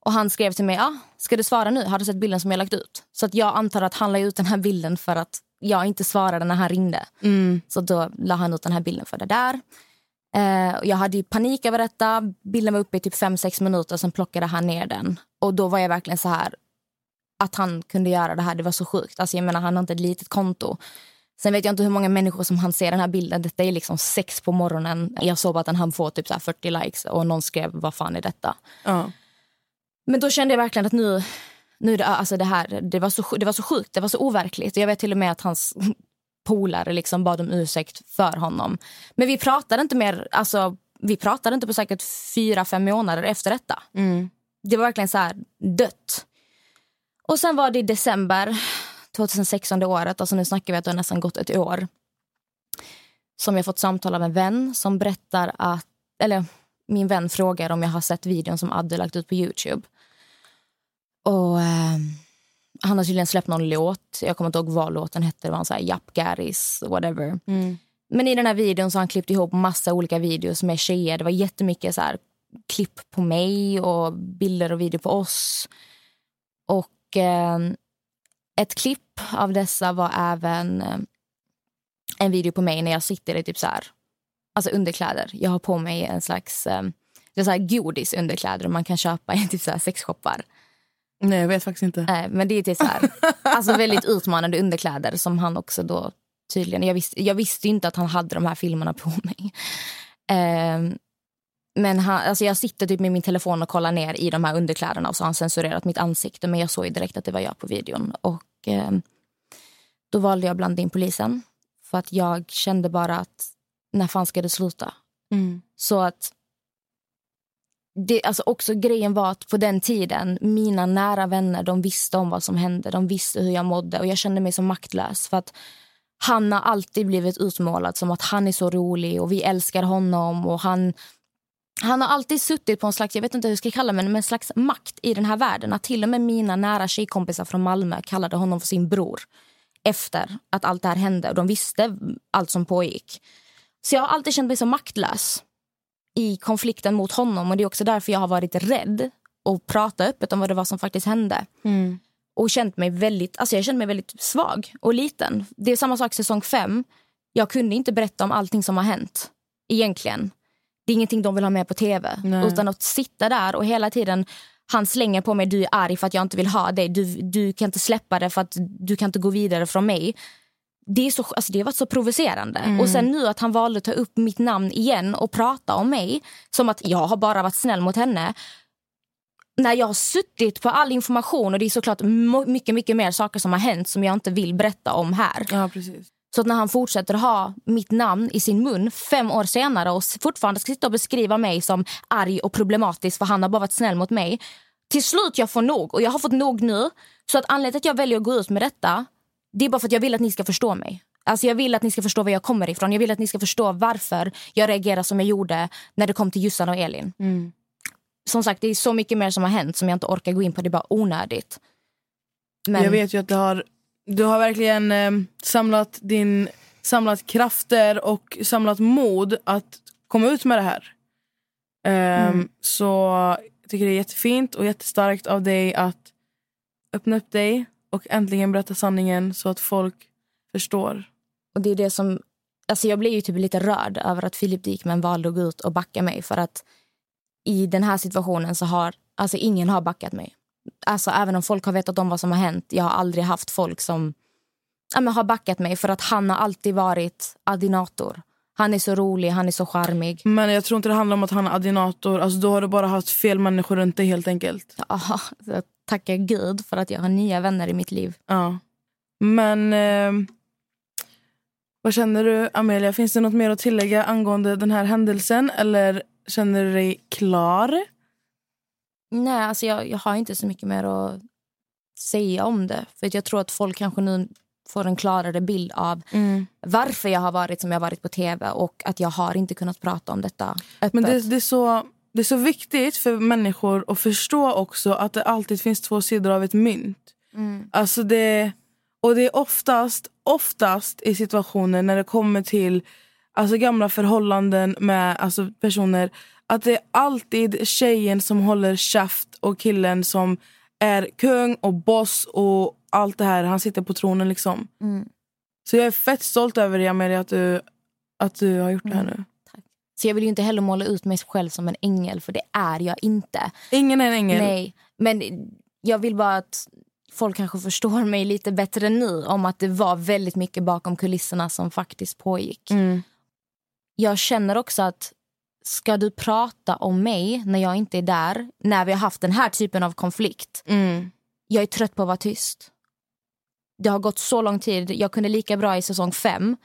Och han skrev till mig, ah, ska du svara nu? Har du sett bilden som jag lagt ut? Så att jag antar att han la ut den här bilden för att jag inte svarade när han ringde. Mm. Så då la han ut den här bilden för det där. Eh, jag hade panik över detta. Bilden var uppe i typ 5-6 minuter, sen plockade han ner den. Och då var jag verkligen så här, att han kunde göra det här, det var så sjukt. Alltså jag menar, han har inte ett litet konto. Sen vet jag inte hur många människor som han ser den här bilden. Detta är liksom sex på morgonen. Jag såg att han får typ så här 40 likes och någon skrev, vad fan är detta? Ja. Men då kände jag verkligen att nu, nu alltså det här, det var, så, det var så sjukt, det var så overkligt. Jag vet till och med att hans polare liksom bad om ursäkt för honom. Men vi pratade inte mer, alltså vi pratade inte på säkert fyra, fem månader efter detta. Mm. Det var verkligen så här dött. Och sen var det i december 2016 det året, alltså nu snackar vi att det har nästan gått ett år. Som jag fått samtal av en vän som berättar att, eller min vän frågar om jag har sett videon som Adde lagt ut på Youtube. Och eh, han har tydligen släppt någon låt, jag kommer inte ihåg vad låten hette, det var en sån här Japp Garis, whatever. Mm. Men i den här videon så har han klippt ihop massa olika videos med tjejer. Det var jättemycket så här, klipp på mig och bilder och video på oss. Och eh, ett klipp av dessa var även eh, en video på mig när jag sitter i typ så här, alltså underkläder. Jag har på mig en slags eh, det är så här godis underkläder man kan köpa i typ så här sexshoppar. Nej, jag vet faktiskt inte. Eh, men det är till så här, alltså väldigt utmanande underkläder som han också då tydligen. Jag visste, jag visste inte att han hade de här filmerna på mig. Eh, men han, alltså jag sitter typ med min telefon och kollar ner i de här underkläderna och så har han censurerat mitt ansikte. Men jag såg ju direkt att det var jag på videon. Och eh, då valde jag att blanda in polisen. För att jag kände bara att när fan ska det sluta? Mm. Så att det, alltså också grejen var att på den tiden, mina nära vänner de visste om vad som hände. De visste hur jag mådde och jag kände mig så maktlös. För att han har alltid blivit utmålad som att han är så rolig och vi älskar honom. och han... Han har alltid suttit på en slags jag vet inte hur jag ska kalla det, men en slags makt i den här världen. Att till och med mina nära tjejkompisar från Malmö kallade honom för sin bror efter att allt det här hände. Och de visste allt som pågick. Så jag har alltid känt mig så maktlös i konflikten mot honom. Och Det är också därför jag har varit rädd att prata öppet om vad det var som faktiskt hände. Mm. Och känt mig väldigt, alltså jag kände mig väldigt svag och liten. Det är samma sak säsong fem. Jag kunde inte berätta om allting som har hänt. Egentligen. Det är ingenting de vill ha med på tv. Nej. Utan att sitta där och hela tiden han slänger på mig du är arg för att jag inte vill ha dig. Du, du kan inte släppa det för att du kan inte gå vidare från mig. Det, är så, alltså det har varit så provocerande. Och sen nu att han valde att ta upp mitt namn igen och prata om mig som att jag har bara varit snäll mot henne. När jag har suttit på all information och det är såklart mycket, mycket mer saker som har hänt som jag inte vill berätta om här. Ja, precis. Så att när han fortsätter ha mitt namn i sin mun fem år senare och fortfarande ska sitta och beskriva mig som arg och problematisk för han har bara varit snäll mot mig. Till slut jag får nog och jag har fått nog nu. Så att anledningen till att jag väljer att gå ut med detta det är bara för att jag vill att ni ska förstå mig. Alltså jag vill att ni ska förstå var jag kommer ifrån. Jag vill att ni ska förstå varför jag reagerar som jag gjorde när det kom till Jussan och Elin. Mm. Som sagt, det är så mycket mer som har hänt som jag inte orkar gå in på. Det är bara onödigt. Men Jag vet ju att du har, du har verkligen eh, samlat, din, samlat krafter och samlat mod att komma ut med det här. Ehm, Så jag tycker det är jättefint och jättestarkt av dig att öppna upp dig och äntligen berätta sanningen så att folk förstår. Och det är det som... Alltså jag blev ju typ lite rörd över att Filip Dikmen valde att gå ut och backa mig. För att i den här situationen så har alltså ingen har backat mig. Alltså även om folk har vetat om vad som har hänt. Jag har aldrig haft folk som ja, men har backat mig för att han har alltid varit adinator. Han är så rolig, han är så charmig. Men jag tror inte det handlar om att han är adinator. Alltså, då har du bara haft fel människor runt dig helt enkelt. Ja, tackar Gud för att jag har nya vänner i mitt liv. Ja. Men eh, vad känner du Amelia? Finns det något mer att tillägga angående den här händelsen? Eller känner du dig klar? Nej, alltså jag, jag har inte så mycket mer att säga om det. För att jag tror att folk kanske nu får en klarare bild av varför jag har varit som jag har varit på tv och att jag har inte kunnat prata om detta öppet. Men det, det, är så, det är så viktigt för människor att förstå också att det alltid finns två sidor av ett mynt. Alltså det, och det är oftast, oftast i situationer när det kommer till alltså gamla förhållanden med alltså personer att det är alltid tjejen som håller käft och killen som är kung och boss och allt det här. Han sitter på tronen liksom. Så jag är fett stolt över dig Amelia att du, att du har gjort det här nu. Så jag vill ju inte heller måla ut mig själv som en ängel för det är jag inte. Ingen är en ängel. Nej, men jag vill bara att folk kanske förstår mig lite bättre nu om att det var väldigt mycket bakom kulisserna som faktiskt pågick. Mm. Jag känner också att ska du prata om mig när jag inte är där, när vi har haft den här typen av konflikt, Mm. jag är trött på att vara tyst. Det har gått så lång tid. Jag kunde lika bra i säsong fem,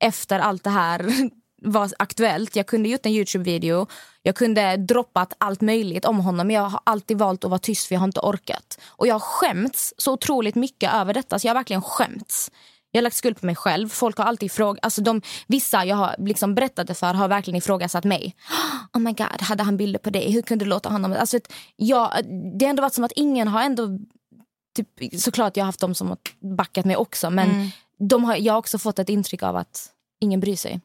efter allt det här var aktuellt. Jag kunde gjort en Youtube-video. Jag kunde droppat allt möjligt om honom. Men jag har alltid valt att vara tyst för jag har inte orkat. Och jag har skämts så otroligt mycket över detta. Så jag har verkligen skämts. Jag har lagt skuld på mig själv. Folk har alltid frågat, alltså de, vissa jag har liksom berättat det för har verkligen ifrågasatt mig. Oh my god, hade han bilder på dig? Hur kunde du låta honom? Alltså, jag, det har ändå varit som att ingen har ändå typ, såklart jag har haft de som har backat mig också men de har, jag har också fått ett intryck av att ingen bryr sig.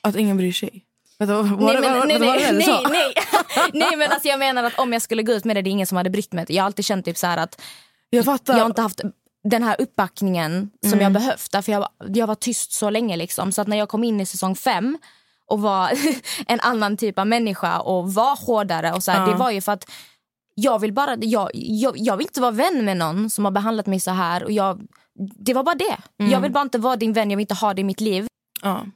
Att ingen bryr sig. Vänta, vad var nej, det- nej, men alltså jag menar att om jag skulle gå ut med det, det är ingen som hade brytt mig. Jag har alltid känt typ så att Jag fattar. jag har inte haft den här uppbackningen som Mm. jag behövt. Därför jag, jag var tyst så länge. Liksom. Så att när jag kom in i säsong fem och var en annan typ av människa och var hårdare. Och så här, Ja. Det var ju för att jag vill bara, jag, jag, jag vill inte vara vän med någon som har behandlat mig så här. Och jag, det var bara det. Jag vill bara inte vara din vän, jag vill inte ha det i mitt liv. Ja.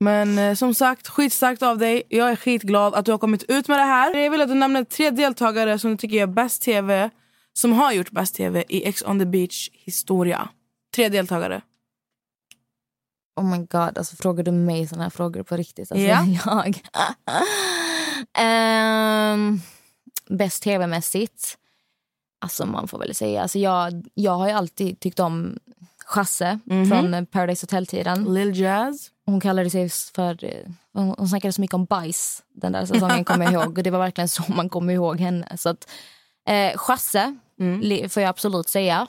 Men eh, som sagt, skitstarkt av dig. Jag är skitglad att du har kommit ut med det här. Jag vill att du nämner tre deltagare som du tycker gör bäst tv. Som har gjort bäst tv i Ex on the beach historia. Tre deltagare. Oh my god, alltså frågar du mig såna här frågor på riktigt? Alltså, Ja. jag... Ehm, bäst tv-mässigt? Alltså man får väl säga, alltså jag, jag har ju alltid tyckt om Chasse från eh, Paradise Hotel-tiden. Lil Jazz. Hon kallade sig för... eh, Hon, hon snackade så mycket om bajs den där säsongen kommer jag ihåg. Och det var verkligen så man kommer ihåg henne. Så att, eh, Chasse li- får jag absolut säga.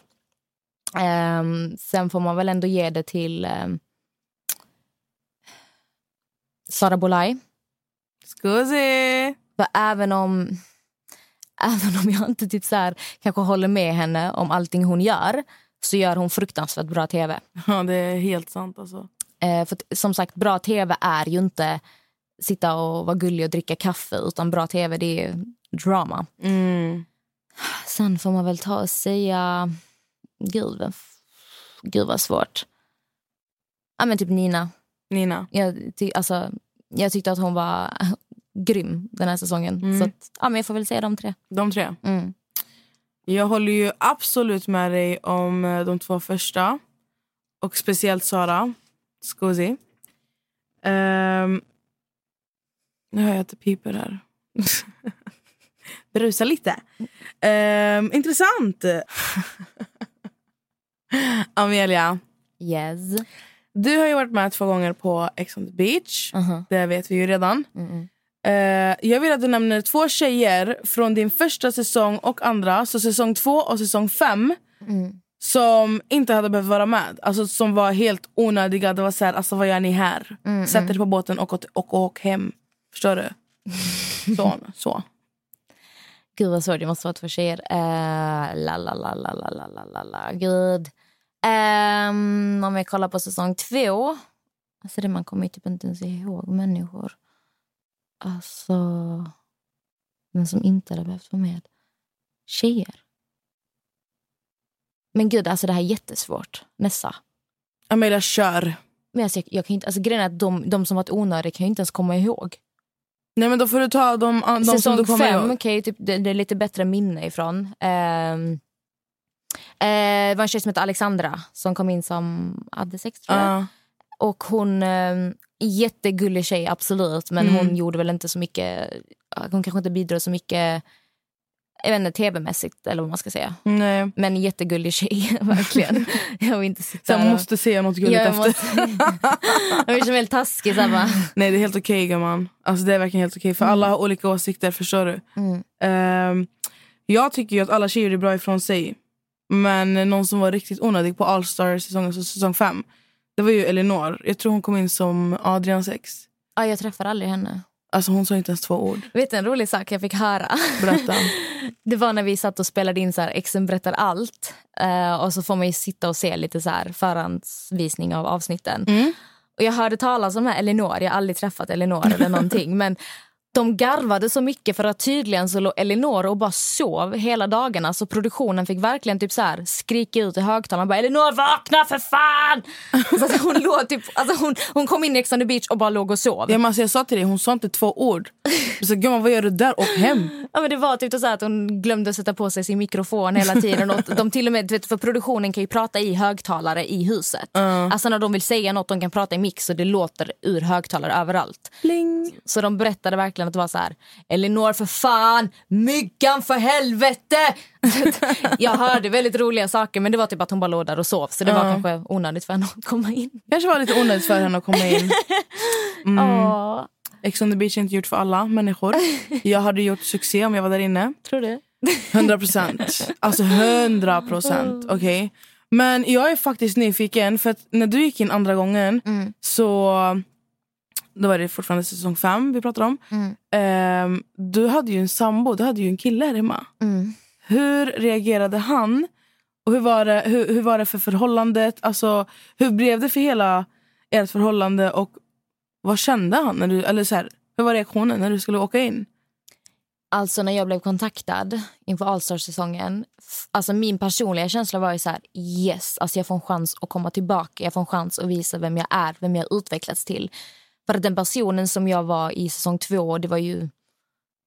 Ehm, sen får man väl ändå ge det till ehm, Sara Bolaj. Scusi. För även om, även om jag inte typ så här, kanske håller med henne om allting hon gör så gör hon fruktansvärt bra tv. Ja, det är helt sant alltså. Eh, för som sagt, bra tv är ju inte sitta och vara gullig och dricka kaffe utan bra tv det är drama. Mm. Sen får man väl ta och säga... Gud, f- Gud vad svårt. Ja, men typ Nina. Nina. Jag, ty, alltså, jag tyckte att hon var grym den här säsongen. Så att, ja, men jag får väl säga de tre. De tre. Mm. Jag håller ju absolut med dig om eh, de två första. Och speciellt Sara. Scusi. Um, nu hör jag att det piper här. Brusa lite. Ehm, intressant. Amelia, Yes. du har ju varit med två gånger på Ex on the beach. Uh-huh. Det vet vi ju redan. Mm-mm. Eh, jag vill att du nämner två tjejer från din första säsong och andra, så säsong två och säsong fem Mm. Som inte hade behövt vara med. Alltså Som var helt onödiga. Det var så här, alltså vad gör ni här? Mm, Sätt er på båten och åk, och åk hem. Förstår du? Så. så. Gud vad svårt, det måste vara två tjejer. Uh, la, la, la, la, la, la, la, la, la. Gud. Ehm, om vi kollar på säsong två. Alltså det man kommer typ inte ens ihåg människor. Alltså... Men som inte hade behövt vara med. Tjejer. Men gud, alltså det här är jättesvårt. Nessa. Amelia, kör. Men alltså, jag, jag kan inte, alltså grejen är att de, de som varit onödiga kan jag inte ens komma ihåg. Nej men Då får du ta de, de som du kommer fem ihåg. ju typ, det, det är lite bättre minne ifrån. Ehm, eh, det var en tjej som hette Alexandra som kom in som hade sex tror jag. Ja. Och hon, eh, jättegullig tjej absolut men Mm. hon gjorde väl inte så mycket, hon kanske inte bidrog så mycket jag vet inte, tv-mässigt eller vad man ska säga. Nej. Men jättegullig tjej, verkligen. Jag vill inte sitta jag måste säga något gulligt Ja, jag efter. Jag blir som helt taskig. Så bara. Nej det är helt okej gumman. Alltså det är verkligen helt okej. För alla har olika åsikter, förstår du? Mm. Ehm, jag tycker ju att alla tjejer är bra ifrån sig. Men någon som var riktigt onödig på All Star säsongen, så säsong fem. Det var ju Elinor. Jag tror hon kom in som Adrian sex. Ja, jag träffar aldrig henne. Alltså hon sa inte ens två ord. Vet du en rolig sak jag fick höra? Berätta. Det var när vi satt och spelade in så här, Exen berättar allt. Eh, och så får man sitta och se lite så här förhandsvisning av avsnitten. Mm. Och jag hörde talas om här Elinor. Jag har aldrig träffat Elinor eller någonting. men de garvade så mycket för att tydligen så låg Elinor och bara sov hela dagarna. Så produktionen fick verkligen typ så här skrika ut i högtalaren. Bara, Elinor vakna för fan! så hon, låg typ, alltså hon, hon kom in i Ex on the beach och bara låg och sov. Ja, men alltså, jag sa till dig, hon sa inte två ord. Sa, gumman vad gör du där? Och hem. Ja, men det var typ så att hon glömde sätta på sig sin mikrofon hela tiden. Och de till och med, vet, för produktionen kan ju prata i högtalare i huset. Alltså när de vill säga något, de kan prata i mix och det låter ur högtalare överallt. Bling. Så de berättade verkligen att det var så här, Elinor för fan, myggan för helvete! jag hörde väldigt roliga saker men det var typ att hon bara låg där och sov. Så det var Ja. kanske onödigt för henne att komma in. kanske var lite onödigt för henne att komma in. Mm. Ex on the beach är inte gjort för alla människor. Jag hade gjort succé om jag var där inne. tror du? 100 procent. Alltså 100 procent. Okej. Men jag är faktiskt nyfiken. För när du gick in andra gången Mm. så... Då var det fortfarande säsong fem vi pratade om. Mm. Ehm, du hade ju en sambo, du hade ju en kille här hemma. Mm. Hur reagerade han? Och hur var det, hur, hur var det för förhållandet? Alltså, hur blev det för hela ert förhållande? Och vad kände han? När du, eller så här, hur var reaktionen när du skulle åka in? Alltså när jag blev kontaktad inför All-Star-säsongen. Alltså min personliga känsla var ju så här, yes, alltså jag får en chans att komma tillbaka. Jag får en chans att visa vem jag är, vem jag har utvecklats till. För att den personen som jag var i säsong två, det var ju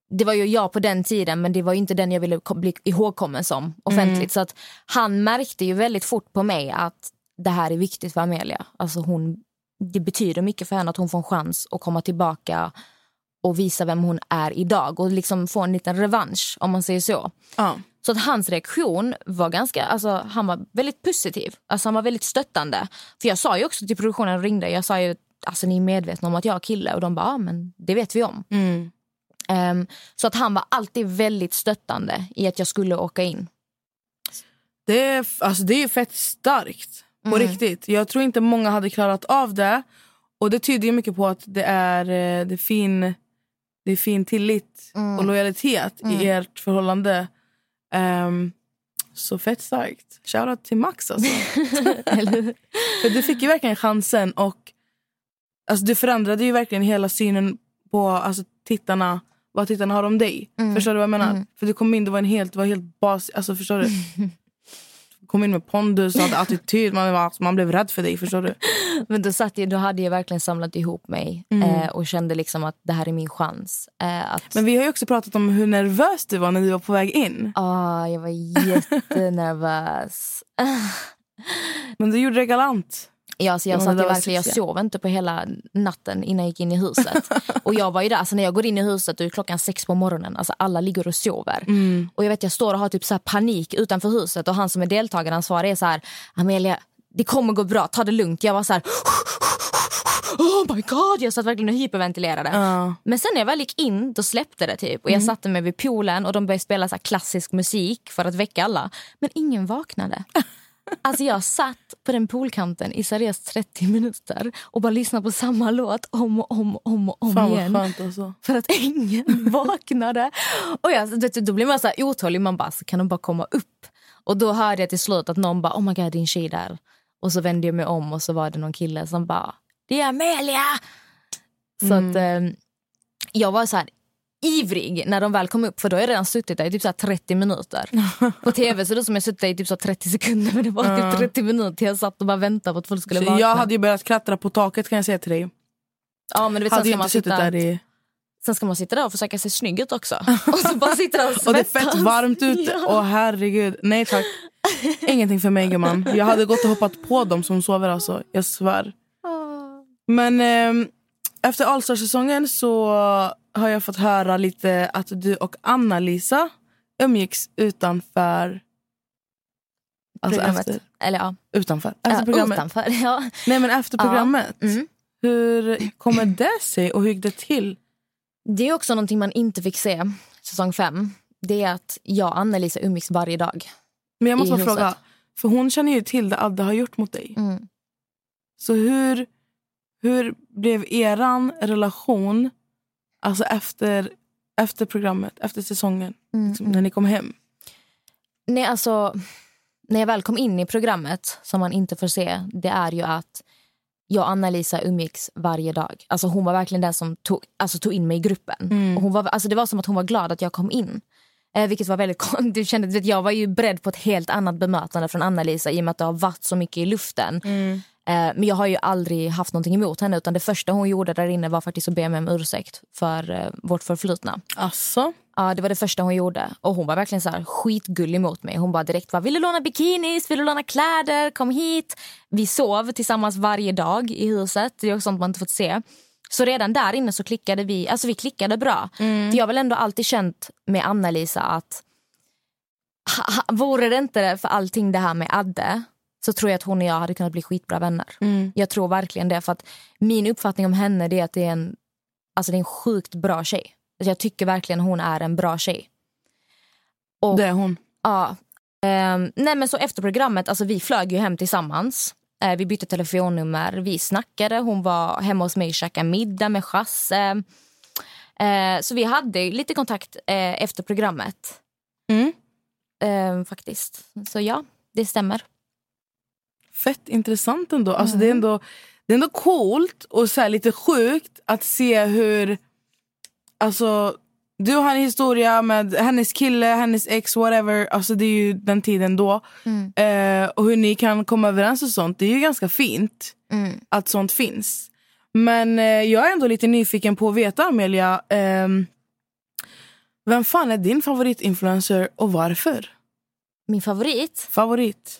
det var ju jag på den tiden men det var inte den jag ville bli ihågkommen som offentligt. Så att han märkte ju väldigt fort på mig att det här är viktigt för Amelia. Alltså hon, det betyder mycket för henne att hon får en chans att komma tillbaka och visa vem hon är idag och liksom få en liten revansch om man säger så. Ja. Så att hans reaktion var ganska, alltså han var väldigt positiv. Alltså han var väldigt stöttande. För jag sa ju också till produktionen ringde, jag sa ju alltså ni är medvetna om att jag är kille och de bara, ja men det vet vi om. Mm. Ehm, så att han var alltid väldigt stöttande i att jag skulle åka in. Det, är, alltså, det är fett starkt. På riktigt. Jag tror inte många hade klarat av det. Och Det tyder mycket på att det är, eh, det är, fin, det är fin tillit och lojalitet i ert förhållande. Ehm, så fett starkt. Shoutout till Max. Alltså. För du fick ju verkligen chansen. Och alltså, Du förändrade ju verkligen hela synen på alltså, tittarna vad tittarna har om dig. Förstår du vad jag menar? För du kom in, det var en helt, det var helt bas... Alltså, förstår du? Kom in med pondus och hade attityd. Man, var- man blev rädd för dig. Förstår du? Men då, satt jag, då hade jag verkligen samlat ihop mig eh, och kände liksom att det här är min chans. Eh, att, Men vi har ju också pratat om hur nervös du var när du var på väg in. ah, jag var jättenervös. Men du gjorde det galant. Ja, alltså jag, Ja, satt verkligen, jag sov inte på hela natten innan jag gick in i huset. och jag var ju där, alltså när jag går in i huset är klockan sex på morgonen, alltså alla ligger och sover. Och jag vet jag står och har typ så panik utanför huset och han som är deltagaransvarig är så här, Amelia, det kommer gå bra, ta det lugnt. Jag var så här, oh my god, jag satt verkligen och hyperventilerade. Ja. Men sen när jag väl gick in, då släppte det typ. Och jag satte mig vid poolen och de började spela så klassisk musik för att väcka alla. Men ingen vaknade. Alltså jag satt på den poolkanten i seriöst 30 minuter och bara lyssnade på samma låt om och om och om, och om Fan igen. alltså. För att ingen vaknade. Och jag, du då blir man så här otålig. Man bara, så kan de bara komma upp? Och då hörde jag till slut att någon bara, oh my god, din tjej där. Och så vände jag mig om och så var det någon kille som bara, det är Amelia! Så att eh, jag var så här ivrig när de väl kom upp för då har jag redan suttit där i typ så här 30 minuter. På tv så det som jag suttit där i typ så här 30 sekunder men det var typ 30 minuter jag satt och bara väntade på att folk skulle vakna. Jag hade ju börjat klättra på taket kan jag säga till dig. ja, men du vet, sen Hade ju ska man sitta, där i... Sen ska man sitta där och försöka se snygg ut också. Och så bara sitta där och svettas. Och det är fett varmt ute. Ja. Åh herregud. Nej tack. Ingenting för mig gumman. Jag hade gått och hoppat på dem som sover alltså. Jag svär. Men ehm, efter Allstar-säsongen så har jag fått höra lite att du och Anna-Lisa umgicks utanför... Alltså programmet. efter, Eller ja, utanför. Efter ja programmet. utanför. Ja. Nej men efter Ja. programmet. Mm. Hur kommer det sig och hur gick det till? Det är också någonting man inte fick se säsong fem. Det är att jag och Anna-Lisa umgicks varje dag. Men jag måste bara huset. fråga. För hon känner ju till det Adde har gjort mot dig. Mm. Så hur, hur blev eran relation alltså efter, efter programmet, efter säsongen? Mm, Liksom, När ni kom hem? Nej, alltså, när jag väl kom in i programmet, som man inte får se, det är ju att jag och Anna-Lisa umgicks varje dag. Alltså hon var verkligen den som tog, alltså tog in mig i gruppen. Och hon var, alltså det var som att hon var glad att jag kom in. Eh, vilket var väldigt. Du kände, vet, Jag var ju beredd på ett helt annat bemötande från Anna-Lisa i och med att det har varit så mycket i luften. Eh, men jag har ju aldrig haft någonting emot henne utan det första hon gjorde där inne var faktiskt att be mig om ursäkt för eh, vårt förflutna. Alltså? Ja, det var det första hon gjorde. Och hon var verkligen så här skitgullig mot mig. Hon bara direkt var, vill du låna bikinis? Vill du låna kläder? Kom hit. Vi sov tillsammans varje dag i huset. Det är också sånt man inte fått se. Så redan där inne så klickade vi, alltså vi klickade bra. För jag har väl ändå alltid känt med Anna-Lisa att ha, vore det inte för allting det här med Adde så tror jag att hon och jag hade kunnat bli skitbra vänner. Jag tror verkligen det. För att min uppfattning om henne är att det är en, alltså det är en sjukt bra tjej. Alltså jag tycker verkligen hon är en bra tjej. Och, Det är hon. Ja. Ehm, nej men så efter programmet, alltså vi flög ju hem tillsammans. Eh, vi bytte telefonnummer, vi snackade. Hon var hemma hos mig och käkade middag med Chasse. Eh, så vi hade lite kontakt eh, efter programmet. Mm. Eh, faktiskt. Så ja, det stämmer. Fett intressant ändå. Alltså, det, är ändå det är ändå coolt och så lite sjukt att se hur... Alltså, Du har en historia med hennes kille, hennes ex, whatever. Alltså det är ju den tiden då. Mm. Eh, och hur ni kan komma överens och sånt. Det är ju ganska fint Mm. att sånt finns. Men eh, jag är ändå lite nyfiken på att veta Amelia. ehm, vem fan är din favoritinfluencer och varför? Min favorit? Favorit?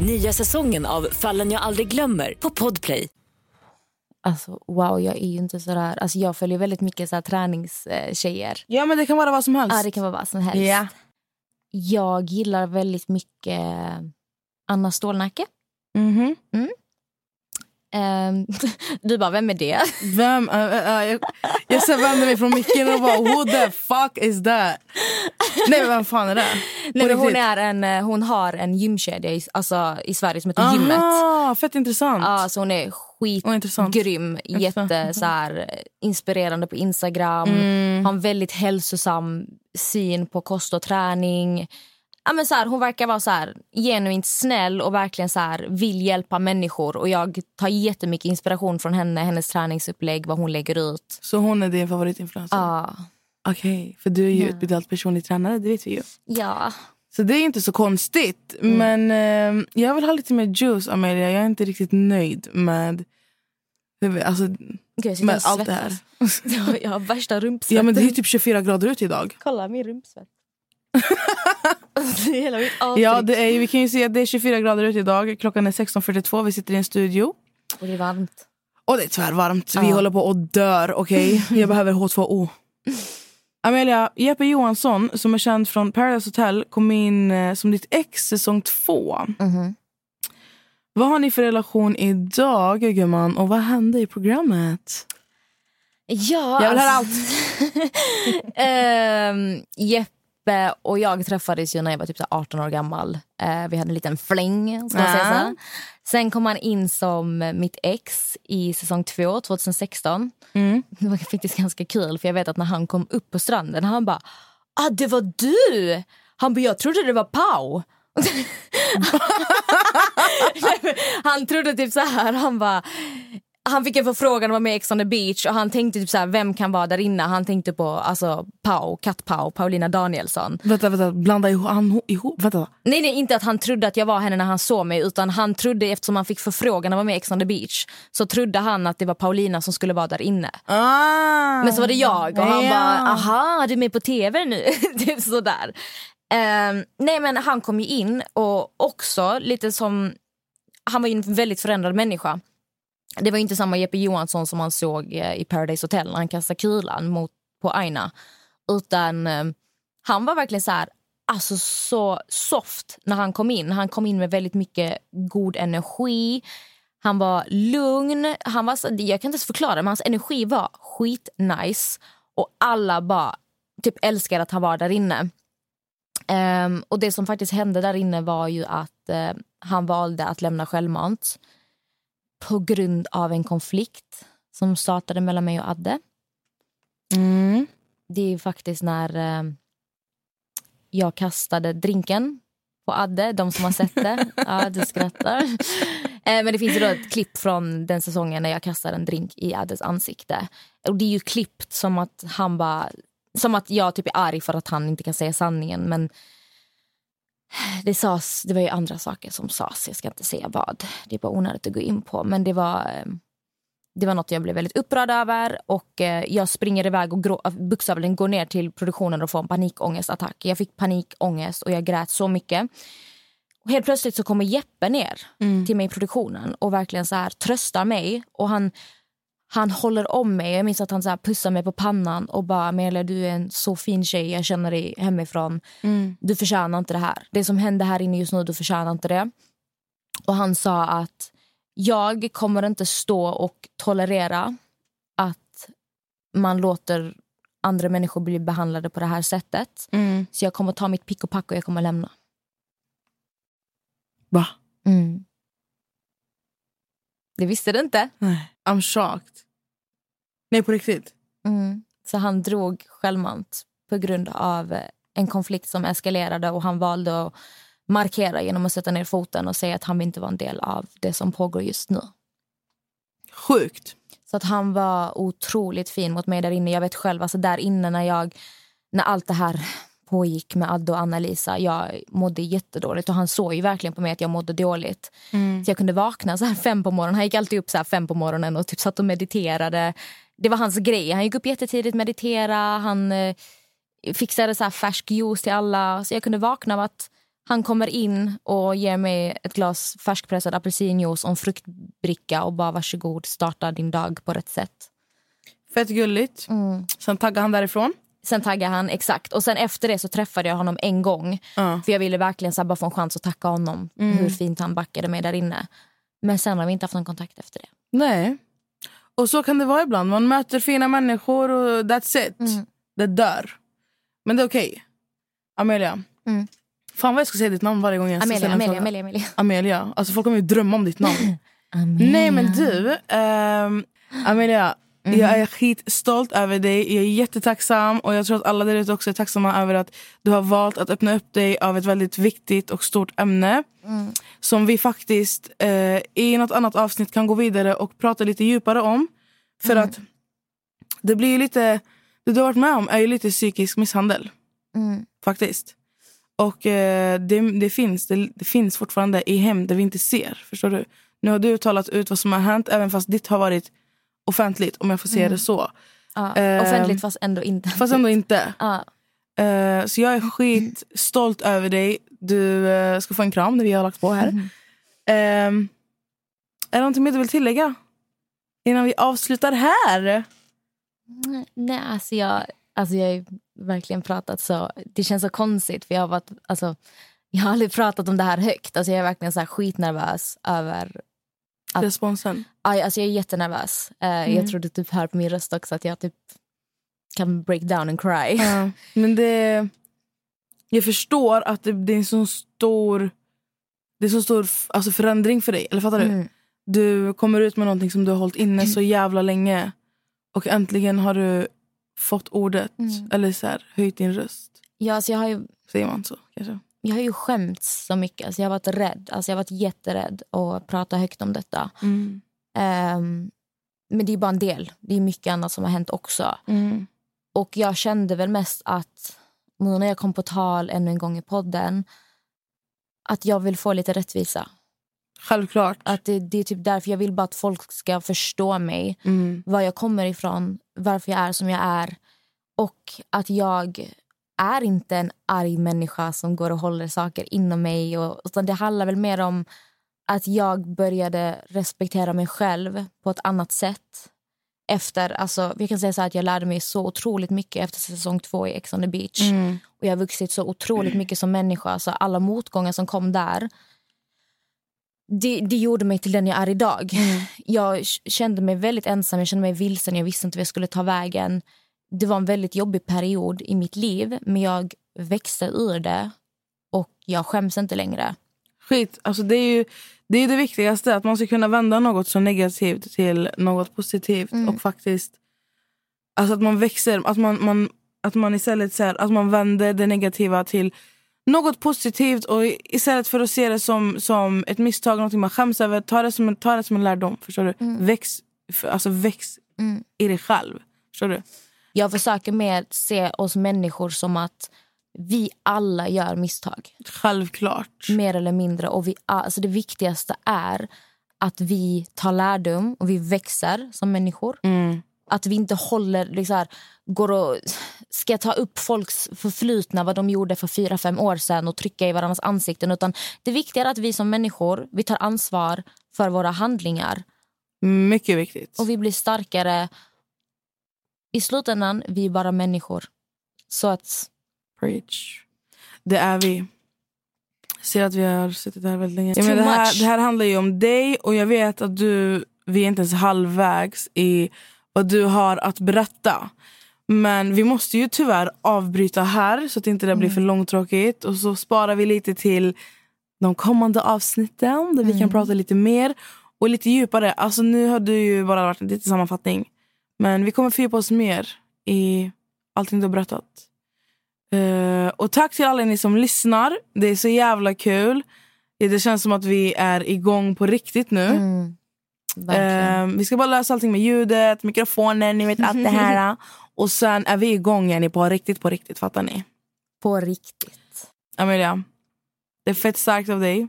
Nya säsongen av Fallen jag aldrig glömmer på Podplay. Alltså wow, jag är ju inte sådär... Alltså, jag följer väldigt mycket så här, träningstjejer. Ja men det kan vara vad som helst. Ja, det kan vara vad som helst. Ja. Jag gillar väldigt mycket Anna Stålnacke. Mhm. Ehm, du bara, vem är det? Vem? äh, äh, jag, jag ser vända mig från micken och bara who the fuck is that? Nej vem fan är det? Nej, hon, är en, eh, hon har en gymkedja i, alltså, i Sverige som heter Gymmet. Aha, fett intressant. Ja, så hon är skitgrym. Intressant. Jätte så här, inspirerande på Instagram. Mm. Har en väldigt hälsosam syn på kost och träning. Ja, men så här, hon verkar vara så här, genuint snäll och verkligen så här, vill hjälpa människor. Och Jag tar jättemycket inspiration från henne, hennes träningsupplägg, vad hon lägger ut. Så hon är din favoritinfluencer? Ja. Okej, för du är ju Ja. utbildad personlig tränare, det vet vi ju. ja. Så det är inte så konstigt. Mm. Men eh, jag vill ha lite mer juice Amelia. Jag är inte riktigt nöjd med, alltså, Gud, med allt det här. svettas. Jag har värsta rumpsvetten. Ja men det är typ 24 grader ute idag. Kolla min rumpsvett. det är hela mitt. Ja, det är, vi kan ju se att det är 24 grader ute idag. Klockan är 16.42. Vi sitter i en studio. Och det är varmt. Och det är tvärvarmt. Vi Ja. håller på och dör. Okej, Jag behöver H2O. Amelia, Jeppe Johansson som är känd från Paradise Hotel kom in eh, som ditt ex säsong två. Mhm. Vad har ni för relation idag gumman och vad hände i programmet? Ja, Jag vill höra alltså- Ehm, Jeppe och jag träffades ju när jag var typ så här 18 år gammal. Eh, vi hade en liten fläng. Ska man säga så. Sen kom han in som mitt ex i säsong 2, 2016. Mm. Det var faktiskt ganska kul för jag vet att när han kom upp på stranden han bara ah, det var du! Han bara jag trodde det var Pau. Han trodde typ så här, han bara han fick en förfrågan att vara med i Ex on the beach och han tänkte typ så här, vem kan vara där inne? Han tänkte på alltså Pau, Katt Pau, Paulina Danielsson. Vänta, vänta, blanda ihop. Han, ihop. Vänta. Nej, nej, inte att han trodde att jag var henne när han såg mig utan han trodde eftersom han fick förfrågan att vara med i Ex on the beach så trodde han att det var Paulina som skulle vara där inne. Ah. Men så var det jag och han Ja. bara, aha, du är med på tv nu? typ sådär. Ehm, nej men han kom ju in och också lite som, han var ju en väldigt förändrad människa. Det var inte samma Jeppe Johansson som man såg eh, i Paradise Hotel när han kastade kulan mot, på Aina. Utan eh, han var verkligen så här, alltså så soft när han kom in. Han kom in med väldigt mycket god energi. Han var lugn. Han var, jag kan inte ens förklara, men hans energi var skitnice. Och alla bara typ älskade att han var där inne. Um, och det som faktiskt hände där inne var ju att uh, han valde att lämna självmant på grund av en konflikt som startade mellan mig och Adde. Mm. Det är faktiskt när eh, jag kastade drinken på Adde, de som har sett det. Ja, du skrattar. Eh, men det finns ju då ett klipp från den säsongen när jag kastade en drink i Addes ansikte. Och det är ju klippt som att han bara... Som att jag typ är arg för att han inte kan säga sanningen. Men det, sas, det var ju andra saker som sades. Jag ska inte säga vad. Det är bara onödigt att gå in på. Men det var... eh, det var något jag blev väldigt upprörd över och eh, jag springer iväg och grå- bokstavligen går ner till produktionen och får en panikångestattack. Jag fick panikångest och jag grät så mycket. Och helt plötsligt så kommer Jeppe ner till mig i produktionen och verkligen så här tröstar mig. Och han, han håller om mig. Jag minns att han så här pussar mig på pannan och bara Amelia du är en så fin tjej, jag känner dig hemifrån. Du förtjänar inte det här. Det som händer här inne just nu, du förtjänar inte det. Och han sa att jag kommer inte stå och tolerera att man låter andra människor blir behandlade på det här sättet. Mm. Så jag kommer ta mitt pick och pack och jag kommer lämna. Va? Mm. Det visste du inte. Nej. I'm shocked. Nej, på riktigt. Mm. Så han drog självmant på grund av eh, en konflikt som eskalerade och han valde att markera genom att sätta ner foten och säga att han inte var en del av det som pågår just nu. Sjukt. Så att han var otroligt fin mot mig där inne. Jag vet själv, alltså där inne när jag när allt det här pågick med Adde och Anna-Lisa, jag mådde jättedåligt och han såg ju verkligen på mig att jag mådde dåligt. Så jag kunde vakna så här fem på morgonen. Han gick alltid upp så här fem på morgonen och typ satt och mediterade. Det var hans grej. Han gick upp jättetidigt, meditera, han eh, fixade så här färsk juice till alla. Så jag kunde vakna av att han kommer in och ger mig ett glas färskpressad apelsinjuice och en fruktbricka och bara varsågod, starta din dag på rätt sätt. Fett gulligt. Mm. Sen taggade han därifrån. Sen taggade han, exakt. Och sen efter det så träffade jag honom en gång. Ja. För jag ville verkligen så bara få en chans att tacka honom. Hur fint han backade mig där inne. Men sen har vi inte haft någon kontakt efter det. Nej. Och så kan det vara ibland. Man möter fina människor och that's it. Mm. Det dör. Men det är okej. Amelia. Mm. Fan vad jag ska säga ditt namn varje gång jag Amelia, Amelia, fråga. Amelia, Amelia. Amelia. Alltså folk kommer ju drömma om ditt namn. Nej men du. ehm, Amelia. Mhm. Jag är skitstolt över dig. Jag är jättetacksam. Och jag tror att alla där ute också är tacksamma över att du har valt att öppna upp dig av ett väldigt viktigt och stort ämne. Mm. Som vi faktiskt eh, i något annat avsnitt kan gå vidare och prata lite djupare om. För Mm. att det blir ju lite... Det du har varit med om är ju lite psykisk misshandel. Mm. Faktiskt. Och eh, det, det, finns, det, det finns fortfarande i hem där vi inte ser. Förstår du? Nu har du talat ut vad som har hänt även fast ditt har varit offentligt om jag får säga det så. Ja, Ehm, offentligt fast ändå inte. Fast ändå inte. Ja. Eh, så jag är skitstolt över dig. Du eh, ska få en kram när vi har lagt på här. Ehm, är det någonting mer du vill tillägga? Innan vi avslutar här? Nej, alltså jag, alltså jag har verkligen pratat så... Det känns så konstigt för jag har varit... Alltså, jag har aldrig pratat om det här högt. Alltså jag är verkligen så här skitnervös över... Att- Responsen. Aj, alltså jag är jättenervös. Eh, Mm. Jag tror du typ hör på min röst också att jag typ kan break down and cry. Ja, men det... Jag förstår att det, det är en så stor... Det är så stor alltså förändring för dig. Eller fattar du? Mm. Du kommer ut med någonting som du har hållit inne så jävla länge. Och äntligen har du fått ordet. Mm. Eller så här, höjt din röst. Ja, alltså jag, har ju, Säger man så? Kanske? Jag har ju skämts så mycket. Alltså jag har varit rädd. Alltså jag har varit jätterädd att prata högt om detta. Mm. Ehm, men det är bara en del. Det är mycket annat som har hänt också. Mm. Och jag kände väl mest att nu när jag kom på tal ännu en gång i podden att jag vill få lite rättvisa. Självklart. Att det, det är typ därför jag vill bara att folk ska förstå mig, Mm. var jag kommer ifrån, varför jag är som jag är. Och att jag är inte en arg människa som går och håller saker inom mig. Och, utan det handlar väl mer om att jag började respektera mig själv på ett annat sätt. Efter, alltså, vi kan säga så här att jag lärde mig så otroligt mycket efter säsong två i Ex on the beach. Mm. Och jag har vuxit så otroligt mycket som människa. Alltså alla motgångar som kom där det, det gjorde mig till den jag är idag. Jag k- kände mig väldigt ensam, jag kände mig vilsen, jag visste inte vad jag skulle ta vägen. Det var en väldigt jobbig period i mitt liv, men jag växte ur det och jag skäms inte längre. Skit. Alltså det är ju det, är det viktigaste. Att man ska kunna vända något så negativt till något positivt. Mm. Och faktiskt alltså att man växer. Att man, man, att man istället så här, att man vänder det negativa till något positivt. Och istället för att se det som, som ett misstag, något man skäms över. Ta det som en, ta det som en lärdom. Förstår du? Väx, för- alltså väx Mm. i dig själv. Förstår du? Jag försöker mer se oss människor som att vi alla gör misstag. Självklart. mer eller mindre. Och vi, alltså det viktigaste är att vi tar lärdom och vi växer som människor. Mm. Att vi inte håller, liksom här, går och ska ta upp folks förflutna, vad de gjorde för fyra fem år sedan och trycka i varandras ansikten. Utan det viktiga är att vi som människor vi tar ansvar för våra handlingar Mycket viktigt. och vi blir starkare. I slutändan, vi är bara människor. Så att, Preach. Det är vi. Jag ser att vi har suttit här väldigt länge. Ja, men det, här, det här handlar ju om dig och jag vet att du, vi är inte ens halvvägs i vad du har att berätta. Men vi måste ju tyvärr avbryta här så att inte det blir för långtråkigt. Och så sparar vi lite till de kommande avsnitten där vi kan prata lite mer och lite djupare. Alltså nu har du ju bara varit en liten sammanfattning. Men vi kommer fördjupa oss mer i allting du har berättat. Eh, och tack till alla ni som lyssnar. Det är så jävla kul. Det känns som att vi är igång på riktigt nu. Mm. Eh, vi ska bara lösa allting med ljudet, mikrofonen, ni vet allt det här. Och sen är vi igång igen på riktigt, på riktigt. Fattar ni? På riktigt. Amelia, det är fett starkt av dig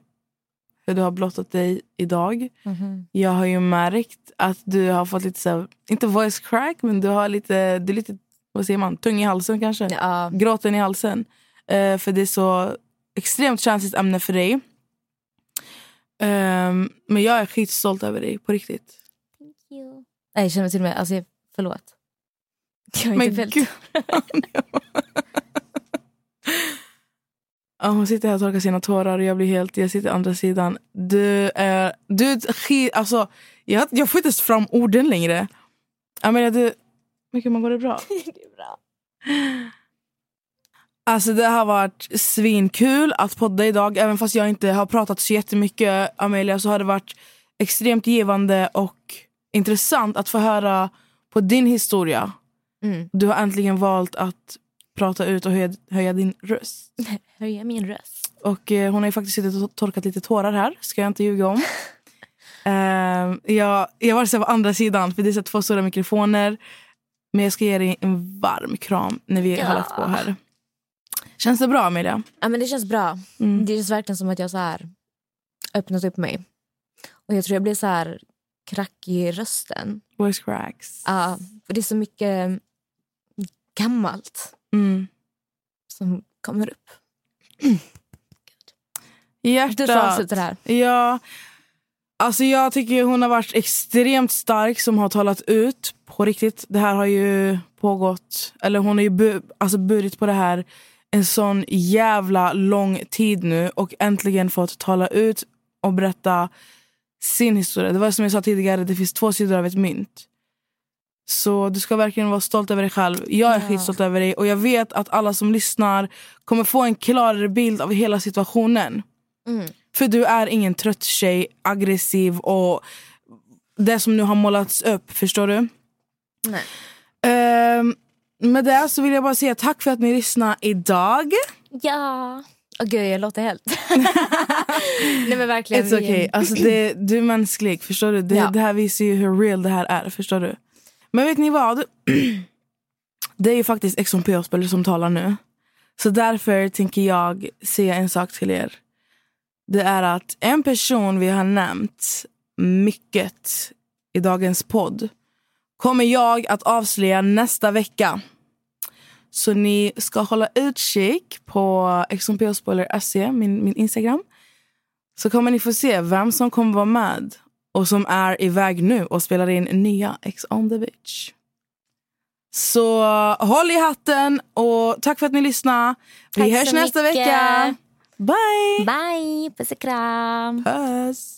hur du har blottat dig idag. Mhm. Jag har ju märkt att du har fått lite, så här, inte voice crack, men du har lite, du är lite vad säger man, tung i halsen kanske. Ja. Gråten i halsen. Eh, för det är så extremt känsligt ämne för dig. Ehm, men jag är skitstolt över dig, på riktigt. Nej, Jag känner mig till och med... Alltså, förlåt. Jag är Men inte väldigt... Ja, hon sitter här och torkar sina tårar och jag blir helt, jag sitter andra sidan. Du är, du skit, alltså jag, jag får inte ens fram orden längre. Amelia du, men gud, man går det bra? Det är bra. Alltså det har varit svinkul att podda idag. Även fast jag inte har pratat så jättemycket Amelia så har det varit extremt givande och intressant att få höra på din historia. Mm. Du har äntligen valt att prata ut och höja, höja din röst. Höja min röst. Och eh, hon har ju faktiskt suttit och torkat lite tårar här, ska jag inte ljuga om. Ehm, jag, jag var så på andra sidan, för det är så två stora mikrofoner. Men jag ska ge dig en varm kram när vi har Ja. lagt på här. Känns det bra Amelia? Ja, men det känns bra. Mm. Det känns verkligen som att jag så här öppnat upp mig. Och jag tror jag blir så här krackig i rösten. Voice cracks. Ja, för det är så mycket gammalt Mm. som kommer upp. Hjärtat. Du får avsluta det här. Ja, alltså jag tycker hon har varit extremt stark som har talat ut på riktigt. Det här har ju pågått, eller hon har ju bu, alltså burit på det här en sån jävla lång tid nu och äntligen fått tala ut och berätta sin historia. Det var som jag sa tidigare, det finns två sidor av ett mynt. Så du ska verkligen vara stolt över dig själv. Jag är Ja. skitstolt över dig och jag vet att alla som lyssnar kommer få en klarare bild av hela situationen. Mm. För du är ingen trött tjej, aggressiv och det som nu har målats upp. Förstår du? Nej. Ehm, med det så vill jag bara säga tack för att ni lyssnade idag. Ja. Åh gud, jag låter helt... Nej men verkligen. It's okay. Alltså det, du är mänsklig. Förstår du? Det, Ja. det här visar ju hur real det här är. Förstår du? Men vet ni vad? Det är ju faktiskt Exxon P-spelare som talar nu. Så därför tänker jag säga en sak till er. Det är att en person vi har nämnt mycket i dagens podd kommer jag att avslöja nästa vecka. Så ni ska hålla utkik på exxonpspoiler.se, min, min Instagram. Så kommer ni få se vem som kommer vara med och som är iväg nu och spelar in nya Ex on the beach. Så håll i hatten och tack för att ni lyssnade. Vi Tack hörs nästa mycket. vecka. Bye! Bye, puss och kram. Puss!